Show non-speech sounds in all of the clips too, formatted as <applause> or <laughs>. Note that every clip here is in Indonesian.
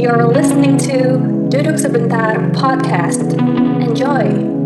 You're listening to Duduk Sebentar podcast. Enjoy.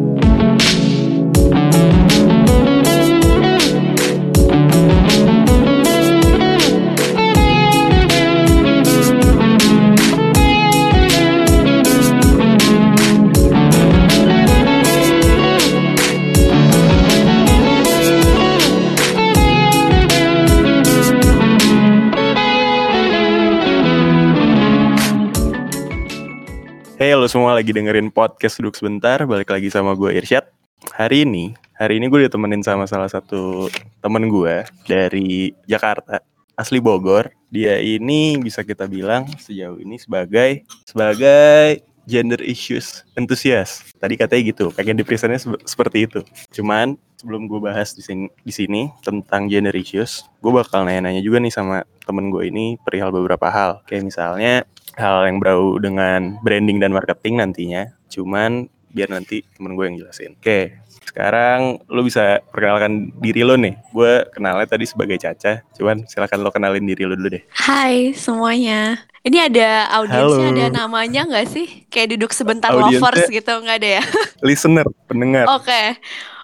Hey lo semua lagi dengerin podcast duduk sebentar. Balik lagi sama gue Irsyad. Hari ini Hari ini gue ditemenin sama salah satu temen gue Dari Jakarta Asli Bogor. Dia ini bisa kita bilang sejauh ini sebagai Sebagai gender issues enthusiast Tadi katanya gitu Pengen dipresentnya se- seperti itu Cuman sebelum gue bahas di sini, di sini Tentang gender issues Gue bakal nanya-nanya juga nih sama temen gue ini Perihal beberapa hal Kayak misalnya hal yang berbau dengan branding dan marketing nantinya. Cuman biar nanti temen gue yang jelasin. Oke, sekarang lo bisa perkenalkan diri lo nih. Gue kenalnya tadi sebagai Caca. Cuman silakan lo kenalin diri lo dulu deh. Hai semuanya. Ini ada audiensnya, Halo. ada namanya nggak sih? Kayak duduk sebentar Audiensnya- lovers gitu, nggak ada ya? <laughs> Listener, pendengar. Oke,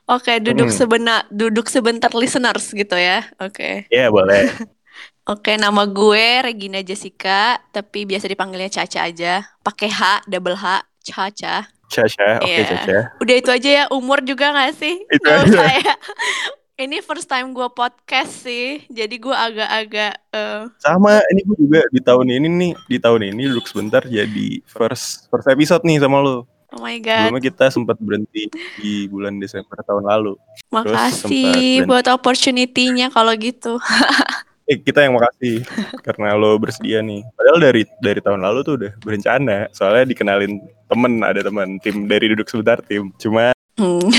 oke duduk Hmm. sebentar, duduk sebentar listeners gitu ya. Oke, Ya boleh. <laughs> oke nama gue Regina Jessica, tapi biasa dipanggilnya Caca aja. Pakai H, double H, Caca. Caca, oke Iya. Caca. Udah itu aja ya. Umur juga nggak sih? Itu Nggak aja. ya. <laughs> Ini first time gue podcast sih, jadi gue agak-agak eh, Sama, ini gue juga di tahun ini nih, di tahun ini duduk sebentar jadi first first episode nih sama lo. oh my god. Sebelumnya kita sempat berhenti di bulan Desember tahun lalu. Makasih buat opportunity-nya kalau gitu. <laughs> Eh, kita yang makasih karena lo bersedia nih. Padahal dari dari tahun lalu tuh udah berencana. Soalnya dikenalin temen, ada teman tim dari duduk sebentar tim. Cuma Hmm.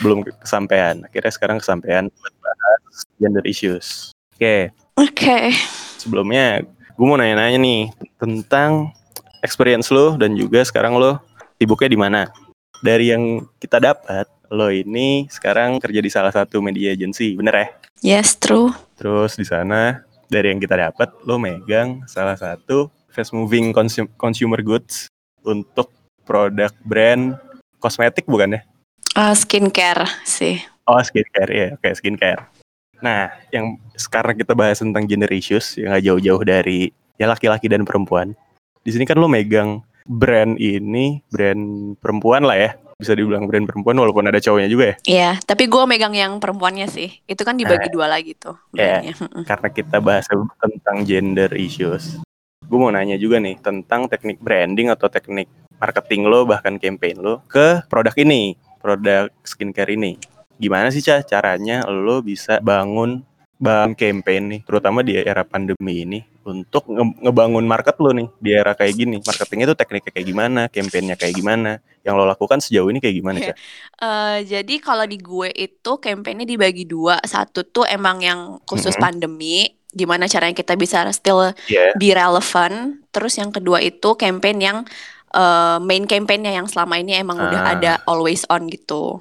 belum kesampaian. Akhirnya sekarang kesampaian buat bahas gender issues. Oke, Oke. sebelumnya gue mau nanya-nanya nih tentang experience lo dan juga sekarang lo sibuknya di mana. Dari yang kita dapat, lo ini sekarang kerja di salah satu media agency, bener ya? Yes, true. Terus di sana dari yang kita dapat lo megang salah satu fast moving consum- consumer goods untuk produk brand kosmetik bukan ya? Uh, skincare sih. Oh skincare ya, oke skincare. Nah, yang sekarang kita bahas tentang gender issues yang gak jauh-jauh dari ya laki-laki dan perempuan. Di sini kan lo megang brand ini, brand perempuan lah ya. Bisa dibilang brand perempuan walaupun ada cowoknya juga ya. Iya, tapi gue megang yang perempuannya sih. Itu kan dibagi dua lagi tuh Iya. karena kita bahas tentang gender issues. Gue mau nanya juga nih tentang teknik branding atau teknik marketing lo bahkan campaign lo ke produk ini, produk skincare ini. Gimana sih Ca caranya lo bisa bangun bangun campaign nih, terutama di era pandemi ini untuk nge- ngebangun market lo nih di era kayak gini. Marketingnya tuh tekniknya kayak gimana, campaignnya kayak gimana, yang lo lakukan sejauh ini kayak gimana Ca? <laughs> Eh, jadi kalau di gue itu campaignnya dibagi dua. Satu tuh emang yang khusus Mhm. pandemi, gimana caranya kita bisa still Iya. be relevant. Terus yang kedua itu campaign yang eh, main campaignnya yang selama ini emang udah Ah. ada always on gitu.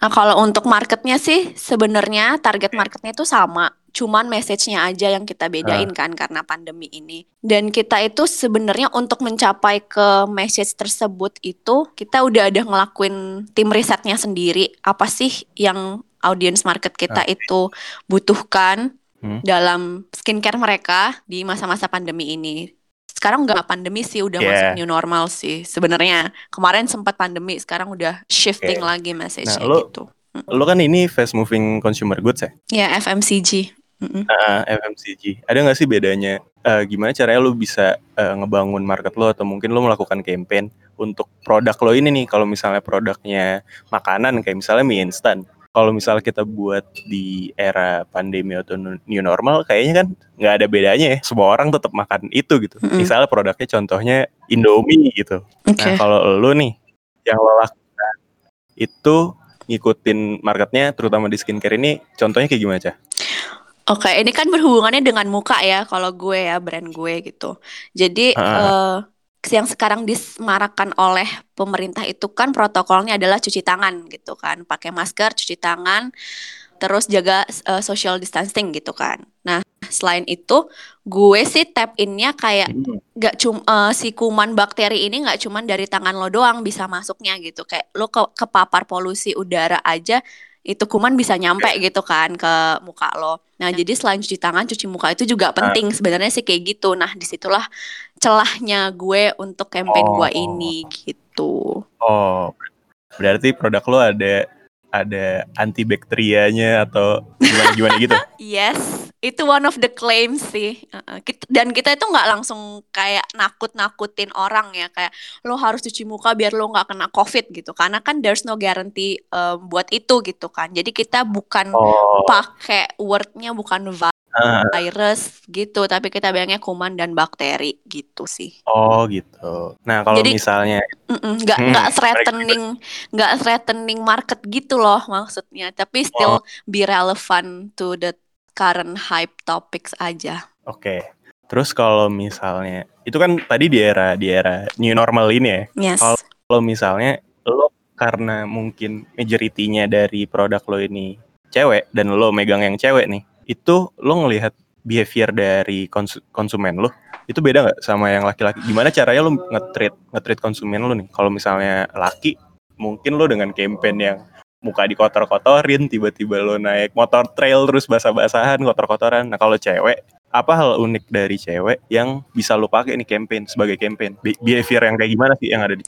Nah kalau untuk marketnya sih sebenarnya target marketnya itu sama, cuman message-nya aja yang kita bedain Ah. kan karena pandemi ini. Dan kita itu sebenarnya untuk mencapai ke message tersebut itu kita udah ada ngelakuin tim risetnya sendiri. Apa sih yang audience market kita Oke. itu butuhkan Hmm. dalam skincare mereka di masa-masa pandemi ini. Sekarang nggak pandemi sih, udah Yeah. masuk new normal sih sebenarnya. Kemarin sempat pandemi, sekarang udah shifting Oke. lagi message-nya Nah, lo- gitu. Lo kan ini fast moving consumer goods ya? Ya FMCG. Mm-mm. Ah, FMCG. Ada nggak sih bedanya? eh, gimana caranya lo bisa eh, ngebangun market lo atau mungkin lo melakukan campaign untuk produk lo ini nih? Kalau misalnya produknya makanan kayak misalnya mie instan. Kalau misalnya kita buat di era pandemi atau new normal, kayaknya kan nggak ada bedanya ya. Semua orang tetap makan itu gitu. Mm-mm. Misalnya produknya contohnya Indomie gitu. Oke. Nah kalau lo nih yang lo lakukan itu ngikutin marketnya terutama di skincare ini contohnya kayak gimana Cah? Oke, ini kan berhubungannya dengan muka ya, kalau gue ya brand gue gitu. Jadi Ah. eh, yang sekarang disemarakan oleh pemerintah itu kan protokolnya adalah cuci tangan gitu kan, pakai masker, cuci tangan, terus jaga eh, social distancing gitu kan. Nah, selain itu gue sih tap innya kayak gak cuma si kuman bakteri ini nggak cuman dari tangan lo doang bisa masuknya gitu kayak lo ke kepapar polusi udara aja itu kuman bisa nyampe gitu kan ke muka lo. Nah jadi selain cuci tangan cuci muka itu juga penting sebenarnya sih kayak gitu. Nah di situlah celahnya gue untuk campaign gue Oh. ini gitu. Oh, berarti produk lo ada ada antibakterianya atau gimana gimana gitu? <laughs> Yes, itu one of the claims sih. Dan kita itu nggak langsung kayak nakut-nakutin orang ya, kayak lo harus cuci muka biar lo nggak kena COVID gitu. Karena kan there's no guarantee um, buat itu gitu kan. Jadi kita bukan Oh, pakai wordnya bukan ah, virus gitu, tapi kita bilangnya kuman dan bakteri gitu sih. oh gitu. Nah kalau Jadi- misalnya, Mm-mm, nggak Hmm, nggak threatening nggak threatening market gitu loh maksudnya tapi still Oh. be relevant to the current hype topics aja oke. Terus kalau misalnya, itu kan tadi di era di era new normal ini ya. yes Kalau- Kalau misalnya lo karena mungkin majority-nya dari produk lo ini cewek dan lo megang yang cewek nih, itu lo ngelihat behavior dari konsu- konsumen lo itu beda nggak sama yang laki-laki? Gimana caranya lo nge-treat nge-treat konsumen lo nih? Kalau misalnya laki, mungkin lo dengan campaign yang muka dikotor-kotorin, tiba-tiba lo naik motor trail terus basah-basahan, kotor-kotoran. Nah kalau cewek, apa hal unik dari cewek yang bisa lo pakai nih campaign sebagai campaign? Be- behavior yang kayak gimana sih yang ada di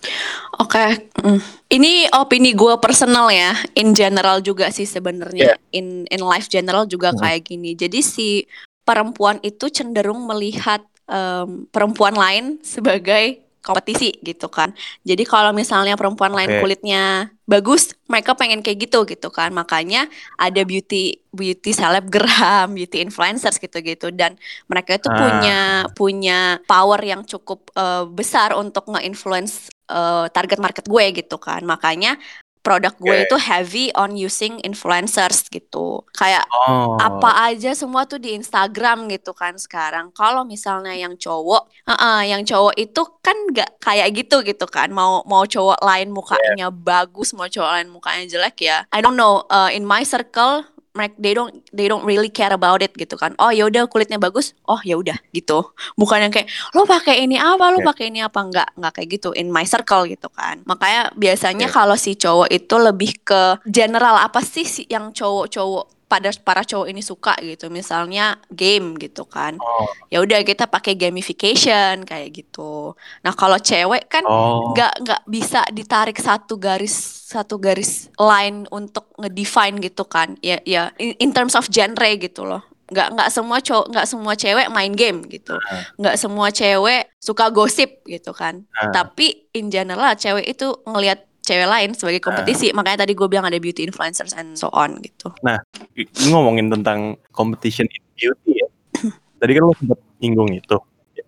oke mm. ini opini gue personal ya in general juga sih sebenarnya in in life general juga Mhm. kayak gini jadi si perempuan itu cenderung melihat em, perempuan lain sebagai kompetisi gitu kan. Jadi kalau misalnya perempuan lain kulitnya bagus, mereka pengen kayak gitu gitu kan. Makanya ada beauty beauty selebgram, beauty influencers gitu-gitu dan mereka itu Ah. punya punya power yang cukup eh, besar untuk nge-influence eh, target market gue gitu kan. Makanya produk gue Oke. itu heavy on using influencers gitu. Kayak Oh. apa aja semua tuh di Instagram gitu kan sekarang. Kalau misalnya yang cowok, uh-uh, yang cowok itu kan nggak kayak gitu gitu kan. Mau mau cowok lain mukanya bagus, mau cowok lain mukanya jelek ya. I don't know. uh, in my circle, mereka they don't they don't really care about it gitu kan. Oh ya udah kulitnya bagus. Oh ya udah gitu. Bukan yang kayak lo pakai ini apa, lo Oke. pakai ini apa nggak nggak kayak gitu in my circle gitu kan. Makanya biasanya Oke. kalau si cowok itu lebih ke general apa sih si- yang cowok-cowok pada para cowok ini suka gitu misalnya game gitu kan Oh. ya udah kita pakai gamification kayak gitu nah kalau cewek kan Oh. nggak nggak bisa ditarik satu garis satu garis line untuk ngedefine gitu kan ya ya in, in terms of genre gitu loh nggak nggak semua cowok nggak semua cewek main game gitu Ah. nggak semua cewek suka gosip gitu kan Ah. tapi in general cewek itu ngelihat cewek lain sebagai kompetisi Ah. makanya tadi gue bilang ada beauty influencers and so on gitu Ini ngomongin tentang competition in beauty ya. <laughs> Tadi kan lo sempet nyinggung itu.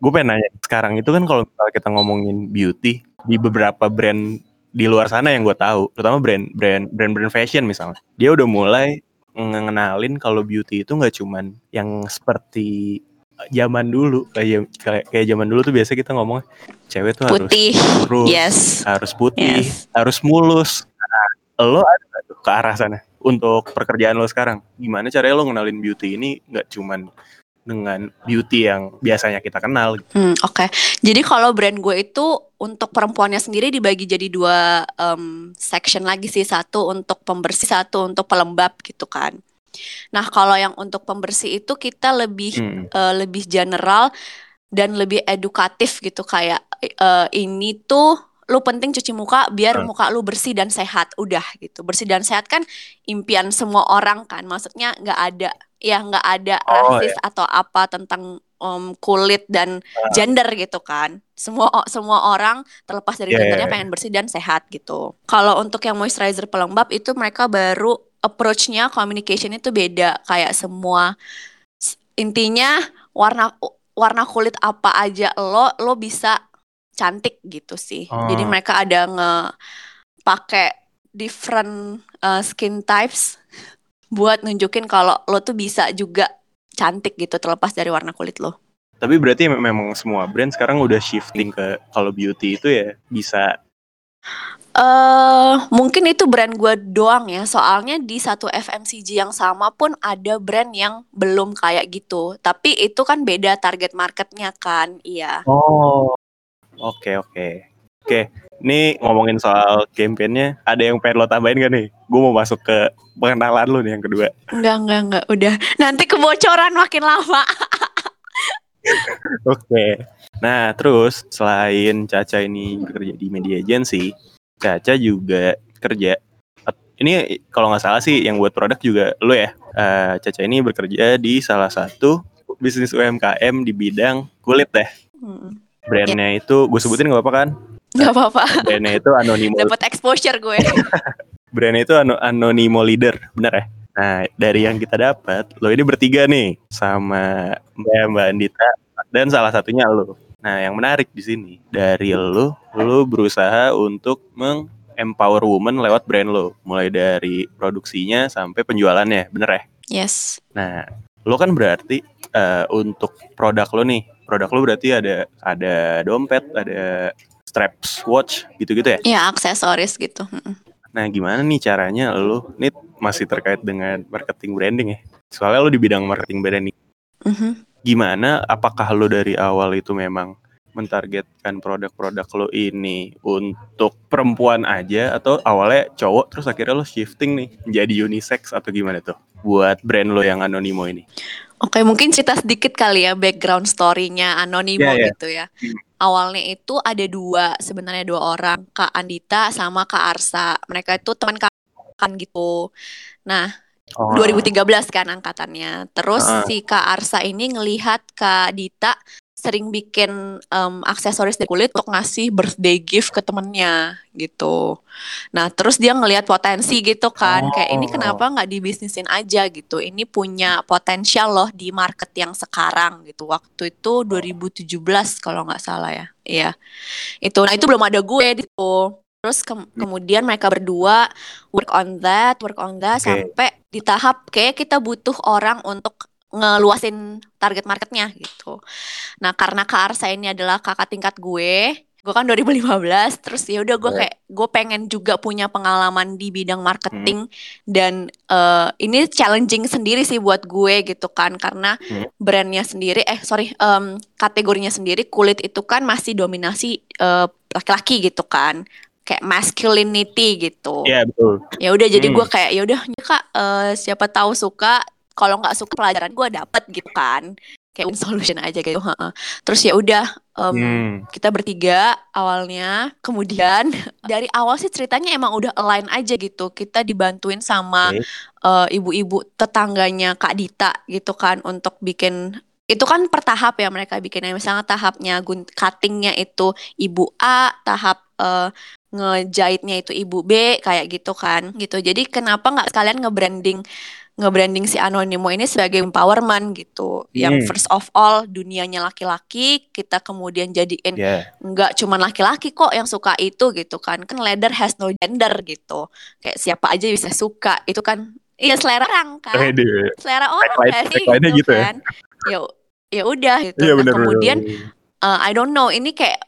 Gue pengen nanya, sekarang itu kan kalau misalnya kita ngomongin beauty di beberapa brand di luar sana yang gue tahu, terutama brand brand brand brand fashion misalnya, dia udah mulai ngenalin kalau beauty itu nggak cuman yang seperti zaman dulu kayak kayak, zaman dulu tuh biasa kita ngomong cewek tuh harus putih kurus, yes harus putih, Yes. harus mulus. Nah, lo ada tuh ke arah sana untuk pekerjaan lo sekarang? Gimana caranya lo ngenalin beauty ini nggak cuman dengan beauty yang biasanya kita kenal? gitu? Hmm, Oke, jadi kalau brand gue itu untuk perempuannya sendiri dibagi jadi dua em, section lagi sih, satu untuk pembersih, satu untuk pelembab gitu kan. Nah kalau yang untuk pembersih itu kita lebih Hmm. eh, lebih general dan lebih edukatif gitu kayak eh, ini tuh lu penting cuci muka biar Hmm. muka lu bersih dan sehat udah gitu bersih dan sehat kan impian semua orang kan maksudnya nggak ada ya nggak ada Oh, rasis atau apa tentang em, kulit dan Ah. gender gitu kan semua semua orang terlepas dari Yeah, gendernya yeah, pengen bersih dan sehat gitu kalau untuk yang moisturizer pelembab itu mereka baru approach-nya communication itu beda. Kayak semua intinya warna warna kulit apa aja lo lo bisa cantik gitu sih. Jadi Oh. mereka ada nge pakai different uh, skin types <laughs> buat nunjukin kalau lo tuh bisa juga cantik gitu terlepas dari warna kulit lo. Tapi berarti mem- memang semua brand sekarang udah shifting ke kalau beauty itu ya bisa Eh, mungkin itu brand gue doang ya. Soalnya di satu FMCG yang sama pun ada brand yang belum kayak gitu. Tapi itu kan beda target marketnya kan, iya. Oh. Oke oke. Oke, ini ngomongin soal campaign-nya, ada yang pengen lo tambahin gak nih? Gue mau masuk ke pengenalan lo nih yang kedua. Enggak, enggak, enggak. Udah. Nanti kebocoran makin lama. <laughs> Oke. Nah, terus selain Caca ini bekerja di media agency, Caca juga kerja. Ini kalau nggak salah sih yang buat produk juga lo ya. Eh, Caca ini bekerja di salah satu bisnis UMKM di bidang kulit deh. Hmm. Brandnya itu gue sebutin nggak apa-apa kan? Gak apa-apa. Brandnya itu Anonymous. Dapat exposure gue. <laughs> brandnya itu ano Anonymous Leader, bener ya? Nah, dari yang kita dapat, lo ini bertiga nih sama Mbak Mbak Andita dan salah satunya lo. Nah, yang menarik di sini dari lo, lo berusaha untuk meng-empower woman lewat brand lo, mulai dari produksinya sampai penjualannya, bener ya? Yes. Nah, lo kan berarti eh, untuk produk lo nih, produk lo berarti ada ada dompet, ada straps watch gitu-gitu ya? Ya, aksesoris gitu. Nah, gimana nih caranya lo ini masih terkait dengan marketing branding ya? Soalnya lo di bidang marketing branding. Mhm. Gimana apakah lo dari awal itu memang mentargetkan produk-produk lo ini untuk perempuan aja atau awalnya cowok terus akhirnya lo shifting nih menjadi unisex atau gimana tuh buat brand lo yang Anonimo ini? Oke, mungkin cerita sedikit kali ya background story-nya Anonimo Iya, iya. gitu ya. Hmm. Awalnya itu ada dua, sebenarnya dua orang, Kak Andita sama Kak Arsa. Mereka itu teman kan gitu. Nah, Oh, 2013 kan angkatannya. Terus Ah. si Kak Arsa ini ngelihat Kak Dita sering bikin em, aksesoris dari kulit untuk ngasih birthday gift ke temennya gitu. Nah terus dia ngelihat potensi gitu kan, kayak ini Oh. kenapa nggak dibisnisin aja gitu? Ini punya potensial loh di market yang sekarang gitu. Waktu itu 2017 kalau nggak salah ya, iya. Itu, nah itu belum ada gue gitu. Terus ke- kemudian mereka berdua work on that, work on that Oke. sampai di tahap kayak kita butuh orang untuk ngeluasin target marketnya gitu. Nah karena Kak Arsa ini adalah kakak tingkat gue, gue kan 2015, terus ya udah gue Iya. kayak gue pengen juga punya pengalaman di bidang marketing dan eh, ini challenging sendiri sih buat gue gitu kan karena Hmm. brandnya sendiri, eh sorry em, kategorinya sendiri kulit itu kan masih dominasi eh, laki-laki gitu kan kayak masculinity gitu Iya betul. ya udah jadi Hmm. gue kayak ya udah ya kak eh, siapa tahu suka kalau nggak suka pelajaran gue dapet gitu kan kayak solution aja gitu heeh. terus ya udah em, Hmm. kita bertiga awalnya kemudian <laughs> dari awal sih ceritanya emang udah align aja gitu kita dibantuin sama eh, ibu-ibu tetangganya Kak Dita gitu kan untuk bikin itu kan per tahap ya mereka bikinnya misalnya tahapnya cuttingnya itu ibu A tahap eh, ngejahitnya itu ibu B kayak gitu kan. Gitu. Jadi kenapa nggak sekalian nge-branding nge-branding si Anonimo ini sebagai empowerment gitu. Yang Hmm. first of all dunianya laki-laki kita kemudian jadiin Ya. nggak cuman laki-laki kok yang suka itu gitu kan. Kan leather has no gender gitu. Kayak siapa aja bisa suka. Itu kan iya selera orang kan. Selera orang gak sih tagline-nya gitu gitu ya? kan. Ya ya udah gitu. Iya Nah, benar. kemudian uh, I don't know ini kayak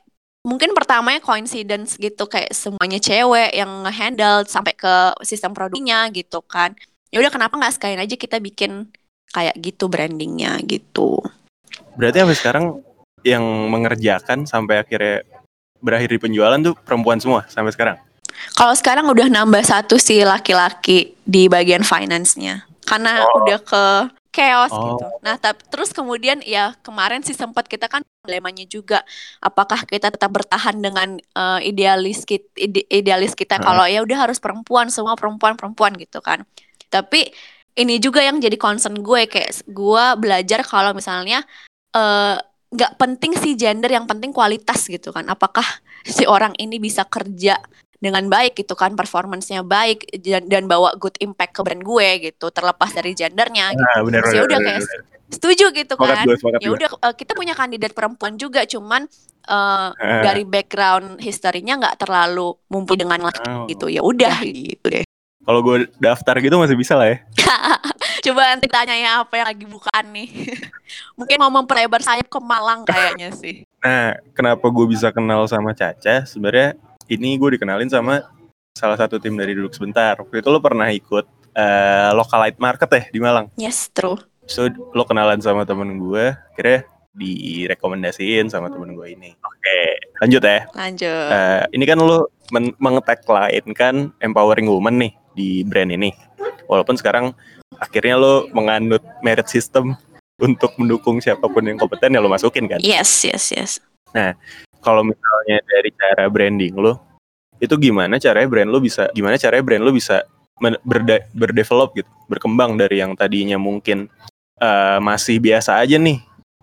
mungkin pertamanya coincidence gitu kayak semuanya cewek yang ngehandle sampai ke sistem produknya gitu kan ya udah kenapa nggak sekalian aja kita bikin kayak gitu brandingnya gitu Berarti sampai sekarang yang mengerjakan sampai akhirnya berakhir di penjualan tuh perempuan semua sampai sekarang. Kalau sekarang udah nambah satu sih laki-laki di bagian finance-nya. Karena Oh. udah ke chaos Oh. gitu. Nah, tapi terus kemudian ya kemarin sih sempat kita kan dilemanya juga apakah kita tetap bertahan dengan eh, idealis kita idealis kita Heeh. kalau ya udah harus perempuan semua perempuan-perempuan gitu kan. Tapi ini juga yang jadi concern gue kayak gue belajar kalau misalnya eh, nggak penting sih gender yang penting kualitas gitu kan. Apakah si orang ini bisa kerja dengan baik gitu kan performancenya baik dan, dan bawa good impact ke brand gue gitu terlepas dari gendernya gitu. Nah, benar Terus ya udah kayak setuju gitu kan ya udah eh, kita punya kandidat perempuan juga cuman eh, Ah. dari background historinya nggak terlalu mumpuni dengan laki Oh. gitu ya udah gitu deh Kalau gue daftar gitu masih bisa lah ya. <laughs> coba nanti tanya ya apa yang lagi bukaan nih <laughs> mungkin mau memperlebar sayap ke Malang kayaknya sih Nah, kenapa gue bisa kenal sama Caca? Sebenarnya ini gue dikenalin sama salah satu tim dari duduk sebentar. Waktu itu lo pernah ikut uh, Localite Market ya di Malang. Yes, true. So lo kenalan sama temen gue, kira direkomendasiin sama temen gue ini. Oke, lanjut ya. Lanjut. Uh, ini kan lo men lain kan empowering woman nih di brand ini. Walaupun sekarang akhirnya lo menganut merit system untuk mendukung siapa pun yang kompeten ya lo masukin kan? Yes, yes, yes. Nah, kalau misalnya dari cara branding lo, itu gimana caranya brand lo bisa, gimana caranya brand lo bisa berde berdevelop gitu, berkembang dari yang tadinya mungkin uh, masih biasa aja nih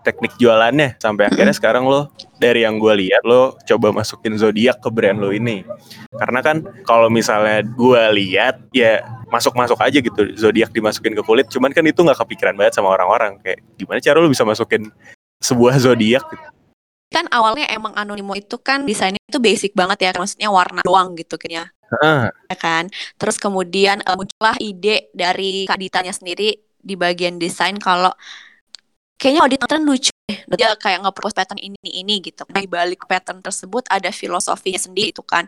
teknik jualannya sampai akhirnya <clears throat> sekarang lo dari yang gue lihat lo coba masukin zodiak ke brand lo ini. Karena kan kalau misalnya gue lihat ya masuk masuk aja gitu zodiak dimasukin ke kulit cuman kan itu nggak kepikiran banget sama orang-orang. Kayak gimana cara lo bisa masukin sebuah zodiak gitu kan awalnya emang anonimo itu kan desainnya itu basic banget ya maksudnya warna doang gitu kayaknya uh. ya kan terus kemudian uh, muncullah ide dari kak Ditanya sendiri di bagian desain kalau kayaknya audit pattern lucu deh. Dia kayak nge-propose pattern ini ini gitu. Di balik pattern tersebut ada filosofinya sendiri itu kan.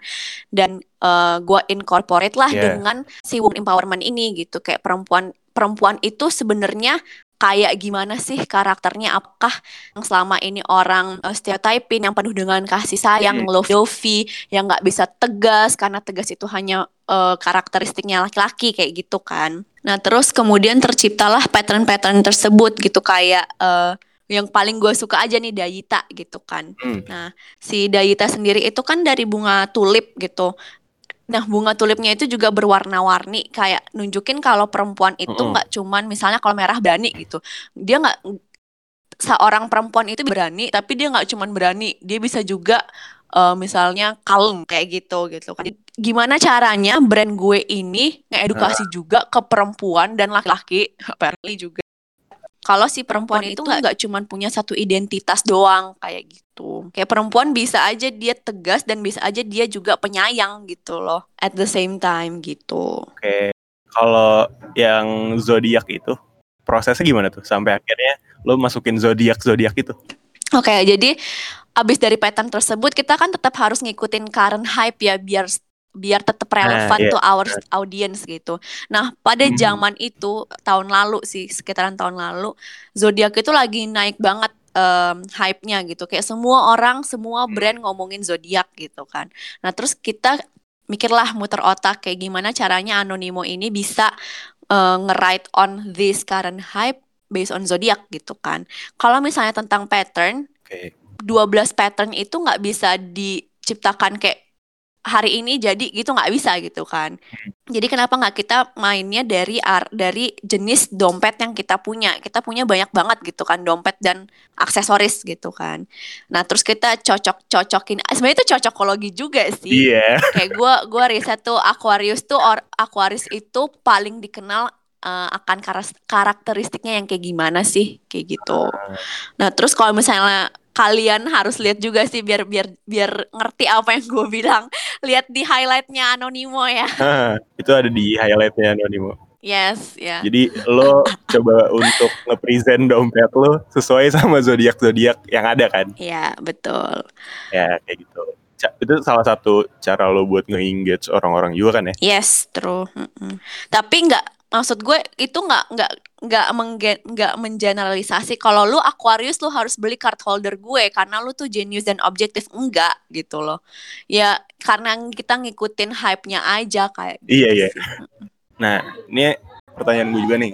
Dan uh, gua incorporate lah yeah. dengan si woman empowerment ini gitu. Kayak perempuan perempuan itu sebenarnya kayak gimana sih karakternya apakah yang selama ini orang uh, stereotyping yang penuh dengan kasih sayang mm. love dovey yang nggak bisa tegas karena tegas itu hanya uh, karakteristiknya laki-laki kayak gitu kan nah terus kemudian terciptalah pattern-pattern tersebut gitu kayak uh, yang paling gue suka aja nih Dayita gitu kan. mm. Nah si Dayita sendiri itu kan dari bunga tulip gitu. Nah, bunga tulipnya itu juga berwarna-warni, kayak nunjukin kalau perempuan itu nggak mm -hmm. cuman misalnya kalau merah berani gitu. Dia nggak seorang perempuan itu berani, tapi dia nggak cuman berani, dia bisa juga uh, misalnya kalem kayak gitu gitu kan. Gimana caranya brand gue ini ngedukasi uh. juga ke perempuan dan laki-laki, apparently juga kalau si perempuan itu nggak cuma punya satu identitas doang kayak gitu. Kayak perempuan bisa aja dia tegas dan bisa aja dia juga penyayang gitu loh at the same time gitu. Oke. Kalau yang zodiak itu prosesnya gimana tuh sampai akhirnya lo masukin zodiak zodiak itu? Oke, jadi abis dari pattern tersebut kita kan tetap harus ngikutin current hype ya biar biar tetap relevan nah, yeah. our audience gitu. Nah, pada hmm. zaman itu tahun lalu sih, sekitaran tahun lalu, zodiak itu lagi naik banget um, hype-nya gitu. Kayak semua orang, semua hmm. brand ngomongin zodiak gitu kan. Nah, terus kita mikirlah muter otak kayak gimana caranya Anonimo ini bisa uh, nge-write on this current hype based on zodiak gitu kan. Kalau misalnya tentang pattern, okay. 12 pattern itu nggak bisa diciptakan kayak hari ini jadi gitu nggak bisa gitu kan. Jadi kenapa nggak kita mainnya dari ar dari jenis dompet yang kita punya. Kita punya banyak banget gitu kan dompet dan aksesoris gitu kan. Nah terus kita cocok cocokin. Sebenarnya itu cocokologi juga sih. Iya. Yeah. Kayak gue gua riset tuh Aquarius tuh or Aquarius itu paling dikenal uh, akan karakteristiknya yang kayak gimana sih kayak gitu. Ah. Nah terus kalau misalnya kalian harus lihat juga sih biar biar biar ngerti apa yang gue bilang. Lihat di highlightnya Anonimo ya. <laughs> itu ada di highlightnya Anonimo. Yes, ya. Yeah. Jadi lo <coughs> coba untuk nge-present dompet lo sesuai sama zodiak zodiak yang ada kan? Iya, yeah, betul. Ya, kayak gitu. Itu salah satu cara lo buat nge-engage orang-orang juga kan ya? Yes, true. Mm -mm. Tapi nggak maksud gue itu nggak nggak nggak nggak mengeneralisasi kalau lu Aquarius lu harus beli card holder gue karena lu tuh genius dan objektif. Enggak gitu loh. Ya karena kita ngikutin hype-nya aja kayak gitu iya. iya nah ini pertanyaan gue juga nih.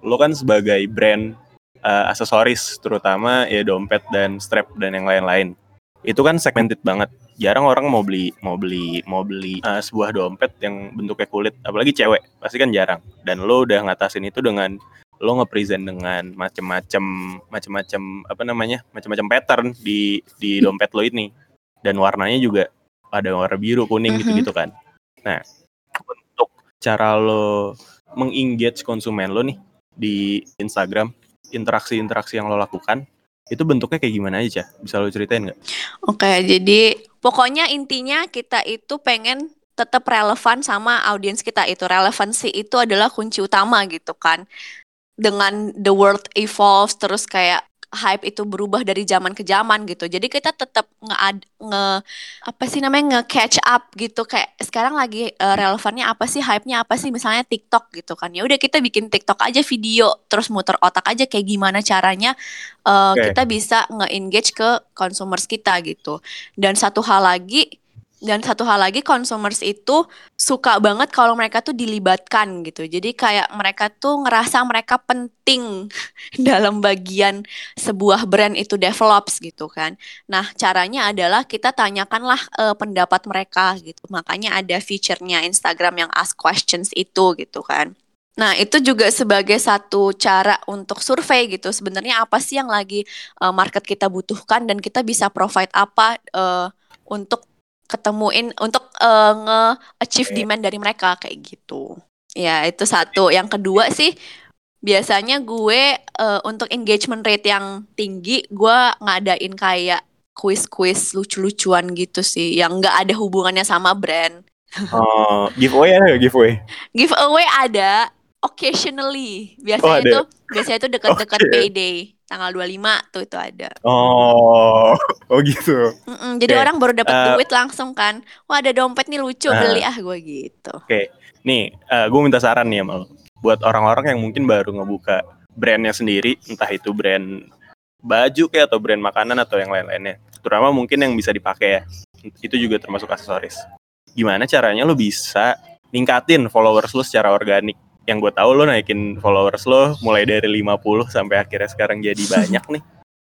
Lu kan sebagai brand uh, aksesoris terutama ya dompet dan strap dan yang lain-lain. Itu kan segmented banget jarang orang mau beli mau beli mau beli uh, sebuah dompet yang bentuknya kulit apalagi cewek pasti kan jarang. Dan lo udah ngatasin itu dengan lo nge-present dengan macem-macem macem-macem apa namanya macem-macem pattern di di dompet lo ini. Dan warnanya juga ada warna biru kuning gitu gitu kan. Nah untuk cara lo mengengage konsumen lo nih di Instagram interaksi-interaksi yang lo lakukan itu bentuknya kayak gimana aja bisa lo ceritain nggak? Oke jadi Pokoknya intinya kita itu pengen tetap relevan sama audiens kita itu. Relevansi itu adalah kunci utama gitu kan. Dengan the world evolves terus kayak hype itu berubah dari zaman ke zaman gitu. Jadi kita tetap nge, nge apa sih namanya nge catch up gitu kayak sekarang lagi uh, relevannya apa sih hype-nya apa sih misalnya TikTok gitu kan. Ya udah kita bikin TikTok aja video terus muter otak aja kayak gimana caranya uh, okay. kita bisa nge-engage ke consumers kita gitu. Dan satu hal lagi dan satu hal lagi consumers itu suka banget kalau mereka tuh dilibatkan gitu. Jadi kayak mereka tuh ngerasa mereka penting <laughs> dalam bagian sebuah brand itu develops gitu kan. Nah, caranya adalah kita tanyakanlah uh, pendapat mereka gitu. Makanya ada fiturnya Instagram yang ask questions itu gitu kan. Nah, itu juga sebagai satu cara untuk survei gitu. Sebenarnya apa sih yang lagi uh, market kita butuhkan dan kita bisa provide apa uh, untuk ketemuin untuk uh, nge-achieve demand dari mereka kayak gitu. Ya, itu satu. Yang kedua sih biasanya gue uh, untuk engagement rate yang tinggi, gue ngadain kayak quiz-quiz lucu-lucuan gitu sih yang nggak ada hubungannya sama brand. Oh, giveaway ada giveaway? Giveaway ada occasionally. Biasanya oh, itu biasanya itu dekat-dekat okay. payday tanggal 25 tuh itu ada. Oh, <laughs> oh gitu. Mm -mm, jadi okay. orang baru dapat uh, duit langsung kan. Wah ada dompet nih lucu uh, beli ah gue gitu. Oke, okay. nih uh, gue minta saran nih sama lo. Buat orang-orang yang mungkin baru ngebuka brandnya sendiri, entah itu brand baju kayak atau brand makanan atau yang lain-lainnya. Terutama mungkin yang bisa dipakai ya. Itu juga termasuk aksesoris. Gimana caranya lo bisa ningkatin followers lo secara organik? Yang gue tahu lo naikin followers lo mulai dari 50 sampai akhirnya sekarang jadi <laughs> banyak nih.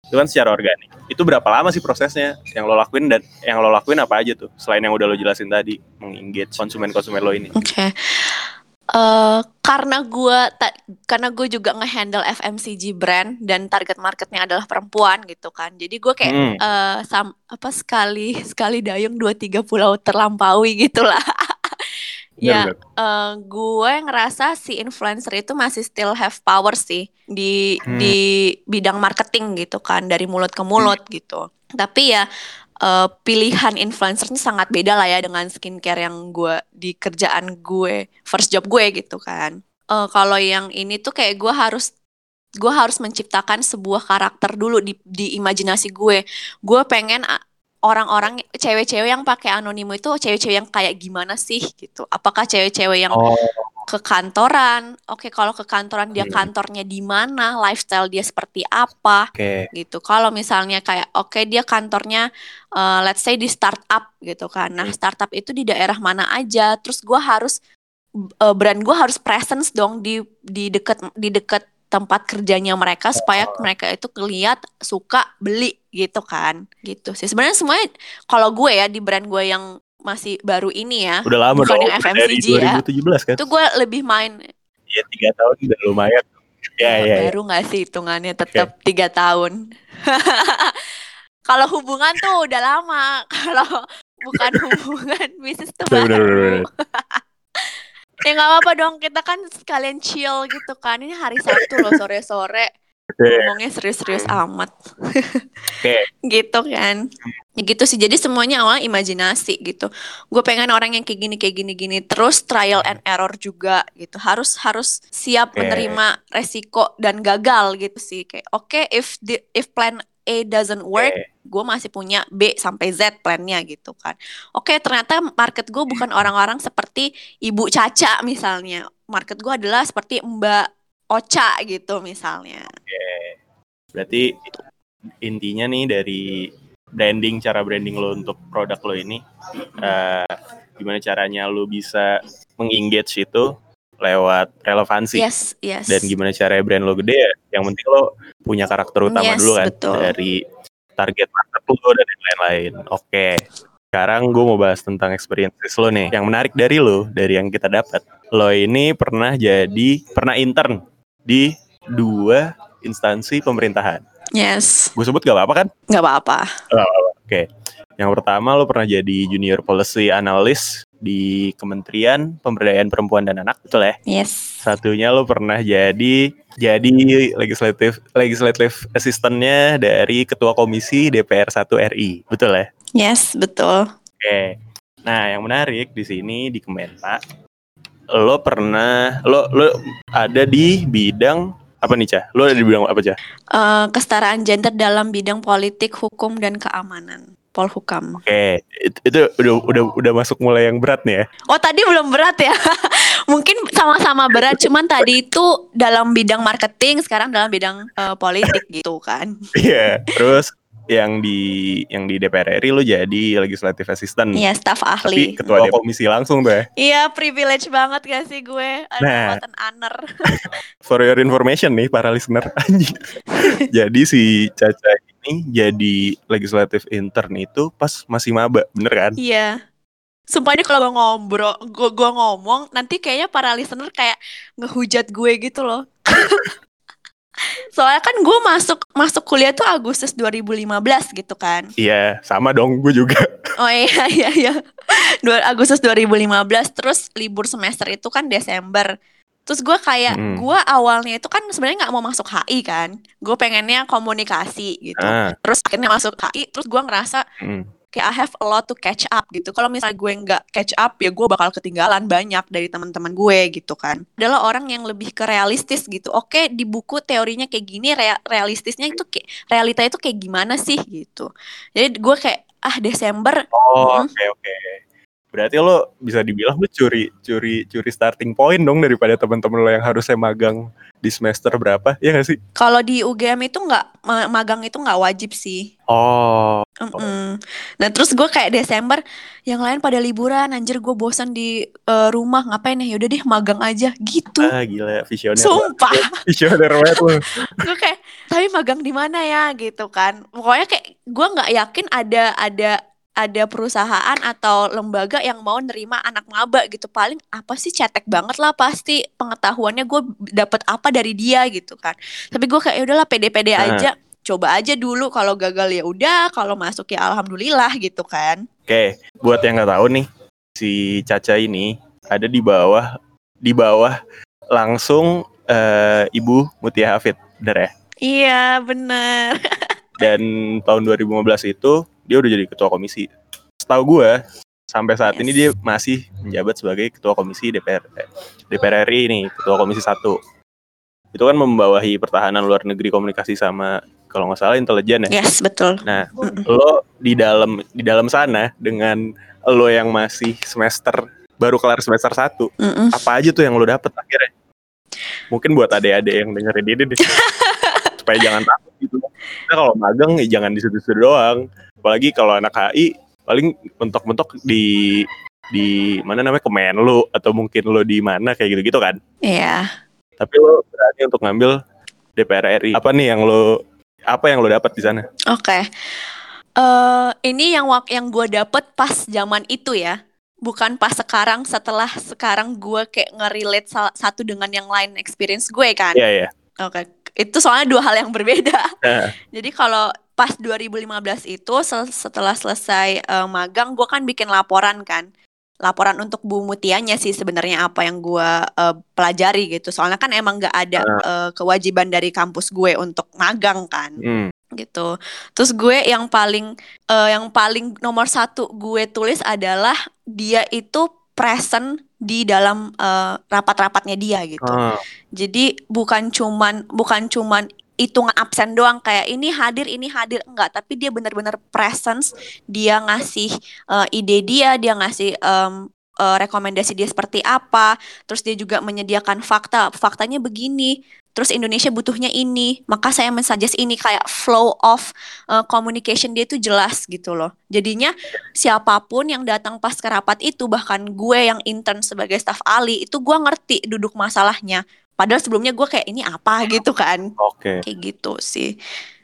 Itu kan secara organik. Itu berapa lama sih prosesnya yang lo lakuin dan yang lo lakuin apa aja tuh selain yang udah lo jelasin tadi mengengage konsumen-konsumen lo ini? Oke. Okay. Uh, eh, karena gue karena gue juga ngehandle FMCG brand dan target marketnya adalah perempuan gitu kan jadi gue kayak hmm. uh, sam, apa sekali sekali dayung dua tiga pulau terlampaui gitulah <laughs> Ya, uh, gue ngerasa si influencer itu masih still have power sih di hmm. di bidang marketing gitu kan dari mulut ke mulut hmm. gitu. Tapi ya uh, pilihan influencernya sangat beda lah ya dengan skincare yang gue di kerjaan gue first job gue gitu kan. Uh, kalau yang ini tuh kayak gue harus gue harus menciptakan sebuah karakter dulu di di imajinasi gue. Gue pengen orang-orang cewek-cewek yang pakai anonimu itu cewek-cewek yang kayak gimana sih gitu? Apakah cewek-cewek yang oh. ke kantoran? Oke, kalau ke kantoran dia hmm. kantornya di mana? Lifestyle dia seperti apa? Okay. Gitu. Kalau misalnya kayak oke okay, dia kantornya uh, let's say di startup gitu kan. Nah, hmm. startup itu di daerah mana aja? Terus gua harus uh, brand gue harus presence dong di di deket di deket tempat kerjanya mereka supaya oh. mereka itu kelihat suka beli gitu kan. Gitu sih. Sebenarnya semuanya kalau gue ya di brand gue yang masih baru ini ya udah lama bukan dong, yang FMCG dari 2017 ya kan? itu gue lebih main ya tiga tahun udah lumayan. Ya, ya, ya baru nggak sih hitungannya? Tetap tiga okay. tahun. <laughs> Kalau hubungan tuh udah lama. <laughs> Kalau bukan hubungan <laughs> bisnis tuh baru. ya nggak apa-apa dong kita kan sekalian chill gitu kan. Ini hari Sabtu loh sore-sore. Ngomongnya serius-serius amat okay. <laughs> gitu kan ya gitu sih jadi semuanya awal imajinasi gitu gue pengen orang yang kayak gini kayak gini gini terus trial and error juga gitu harus harus siap okay. menerima resiko dan gagal gitu sih kayak oke okay, if the if plan A doesn't work, okay. gue masih punya B sampai Z plannya gitu kan. Oke, okay, ternyata market gue bukan orang-orang seperti Ibu Caca misalnya. Market gue adalah seperti Mbak Ocha gitu misalnya. Oke, okay. berarti intinya nih dari branding, cara branding lo untuk produk lo ini, uh, gimana caranya lo bisa mengengage itu lewat relevansi. Yes, yes. Dan gimana caranya brand lo gede ya? Yang penting lo punya karakter utama yes, dulu kan betul. dari target market lo dan lain-lain. Oke. Sekarang gue mau bahas tentang experiences lo nih. Yang menarik dari lo, dari yang kita dapat. Lo ini pernah jadi, pernah intern di dua instansi pemerintahan. Yes. Gue sebut gak apa-apa kan? Gak apa-apa. Oke. Yang pertama lo pernah jadi junior policy analyst di Kementerian Pemberdayaan Perempuan dan Anak, betul ya? Yes. Satunya lo pernah jadi jadi legislative legislative assistantnya dari Ketua Komisi DPR 1 RI, betul ya? Yes, betul. Oke. Nah, yang menarik di sini di Kemenpa, lo pernah lo lo ada di bidang Apa nih, Cah? Lu ada di bidang apa, Cah? Eh, kesetaraan gender dalam bidang politik, hukum dan keamanan. Polhukam. Oke, itu, itu udah udah udah masuk mulai yang berat nih ya. Oh tadi belum berat ya? <laughs> Mungkin sama-sama berat, cuman tadi itu dalam bidang marketing, sekarang dalam bidang eh, politik gitu kan? Iya. Terus yang di yang di DPR RI lu jadi legislative assistant. Iya, staf Tapi ahli. ketua komisi langsung tuh ya. Iya, privilege banget gak sih gue? Ada Nah. buatan aner. <laughs> For your information nih para listener anjing. <laughs> jadi si Caca ini jadi legislative intern itu pas masih maba, bener kan? Iya. Sumpah ini kalau gue ngobrol, gue, gue ngomong, nanti kayaknya para listener kayak ngehujat gue gitu loh. <laughs> Soalnya kan gue masuk masuk kuliah tuh Agustus 2015 gitu kan. Iya, sama dong gue juga. Oh iya <laughs> iya iya. Dua- Agustus 2015 terus libur semester itu kan Desember. Terus gue kayak Mm. gue awalnya itu kan sebenarnya nggak mau masuk HI kan. Gue pengennya komunikasi gitu. Ah, Terus akhirnya masuk HI terus gue ngerasa mm. Kayak I have a lot to catch up gitu. Kalau misalnya gue nggak catch up ya gue bakal ketinggalan banyak dari teman-teman gue gitu kan. Adalah orang yang lebih ke realistis gitu. Oke di buku teorinya kayak gini, rea- realistisnya itu kayak realita itu kayak gimana sih gitu. Jadi gue kayak ah Desember Oh, oke oke. Berarti lo bisa dibilang lo curi curi curi starting point dong daripada teman-teman lo yang harusnya magang di semester berapa, ya gak sih? kalau di UGM itu nggak ma- magang itu nggak wajib sih. Oh, Mm-mm. Nah terus gue kayak Desember yang lain pada liburan anjir gue bosan di eh, rumah ngapain ya yaudah deh magang aja gitu. ah gila visioner. Sumpah. <laughs> Visioner banget lo. <laughs> gue kayak tapi magang di mana ya gitu kan pokoknya kayak gue nggak yakin ada ada ada perusahaan atau lembaga yang mau nerima anak maba gitu. Paling apa sih? Cetek banget lah pasti pengetahuannya gue dapet apa dari dia gitu kan. Tapi gue kayak "Ya udahlah pede-pede Nah. aja. Coba aja dulu kalau gagal ya udah kalau masuk ya alhamdulillah gitu kan. Oke, buat yang nggak tahu nih, si Caca ini ada di bawah di bawah langsung eh, Ibu Mutia Hafid, bener ya? iya bener. <laughs> Dan tahun 2015 itu dia udah jadi ketua komisi. Setahu gue sampai saat Yes. ini dia masih menjabat sebagai ketua komisi DPR eh, DPR RI ini, ketua komisi 1. Itu kan membawahi pertahanan luar negeri komunikasi sama kalau nggak salah intelijen ya. yes betul Nah, lo di dalam di dalam sana dengan lo yang masih semester baru kelar semester 1, Mm-mm. apa aja tuh yang lo dapet akhirnya? Mungkin buat adik-adik yang dengerin ini deh. <laughs> Supaya jangan takut gitu. Kita kalau magang ya jangan di situ-situ doang. Apalagi kalau anak HI paling mentok-mentok di di mana namanya Kemenlu atau mungkin lo di mana kayak gitu-gitu kan. iya Tapi lo berani untuk ngambil DPR RI. Apa nih yang lo apa yang lo dapat di sana? Oke. Eh ini yang wak yang gue dapet pas zaman itu ya. Bukan pas sekarang setelah sekarang gue kayak nge-relate sal- satu dengan yang lain experience gue kan. Iya ya. Oke. Itu soalnya dua hal yang berbeda. Nah, Jadi kalau pas 2015 itu sel- setelah selesai eh, magang gue kan bikin laporan kan. Laporan untuk Bu Mutianya sih sebenarnya apa yang gue eh, pelajari gitu. Soalnya kan emang gak ada eh, kewajiban dari kampus gue untuk magang kan hmm. gitu. Terus gue yang paling eh, yang paling nomor satu gue tulis adalah dia itu present di dalam eh, rapat-rapatnya dia gitu. Ah, Jadi bukan cuman bukan cuman hitungan absen doang kayak ini hadir ini hadir. Enggak tapi dia benar-benar presence. Dia ngasih eh, ide dia dia ngasih em, eh, rekomendasi dia seperti apa. Terus dia juga menyediakan fakta. Faktanya begini terus Indonesia butuhnya ini maka saya mensuggest ini kayak flow of eh, communication dia itu jelas gitu loh. Jadinya siapa pun yang datang pas ke rapat itu bahkan gue yang intern sebagai staf ahli itu gue ngerti duduk masalahnya Padahal sebelumnya gue kayak ini apa gitu kan. Oke. Kayak gitu sih.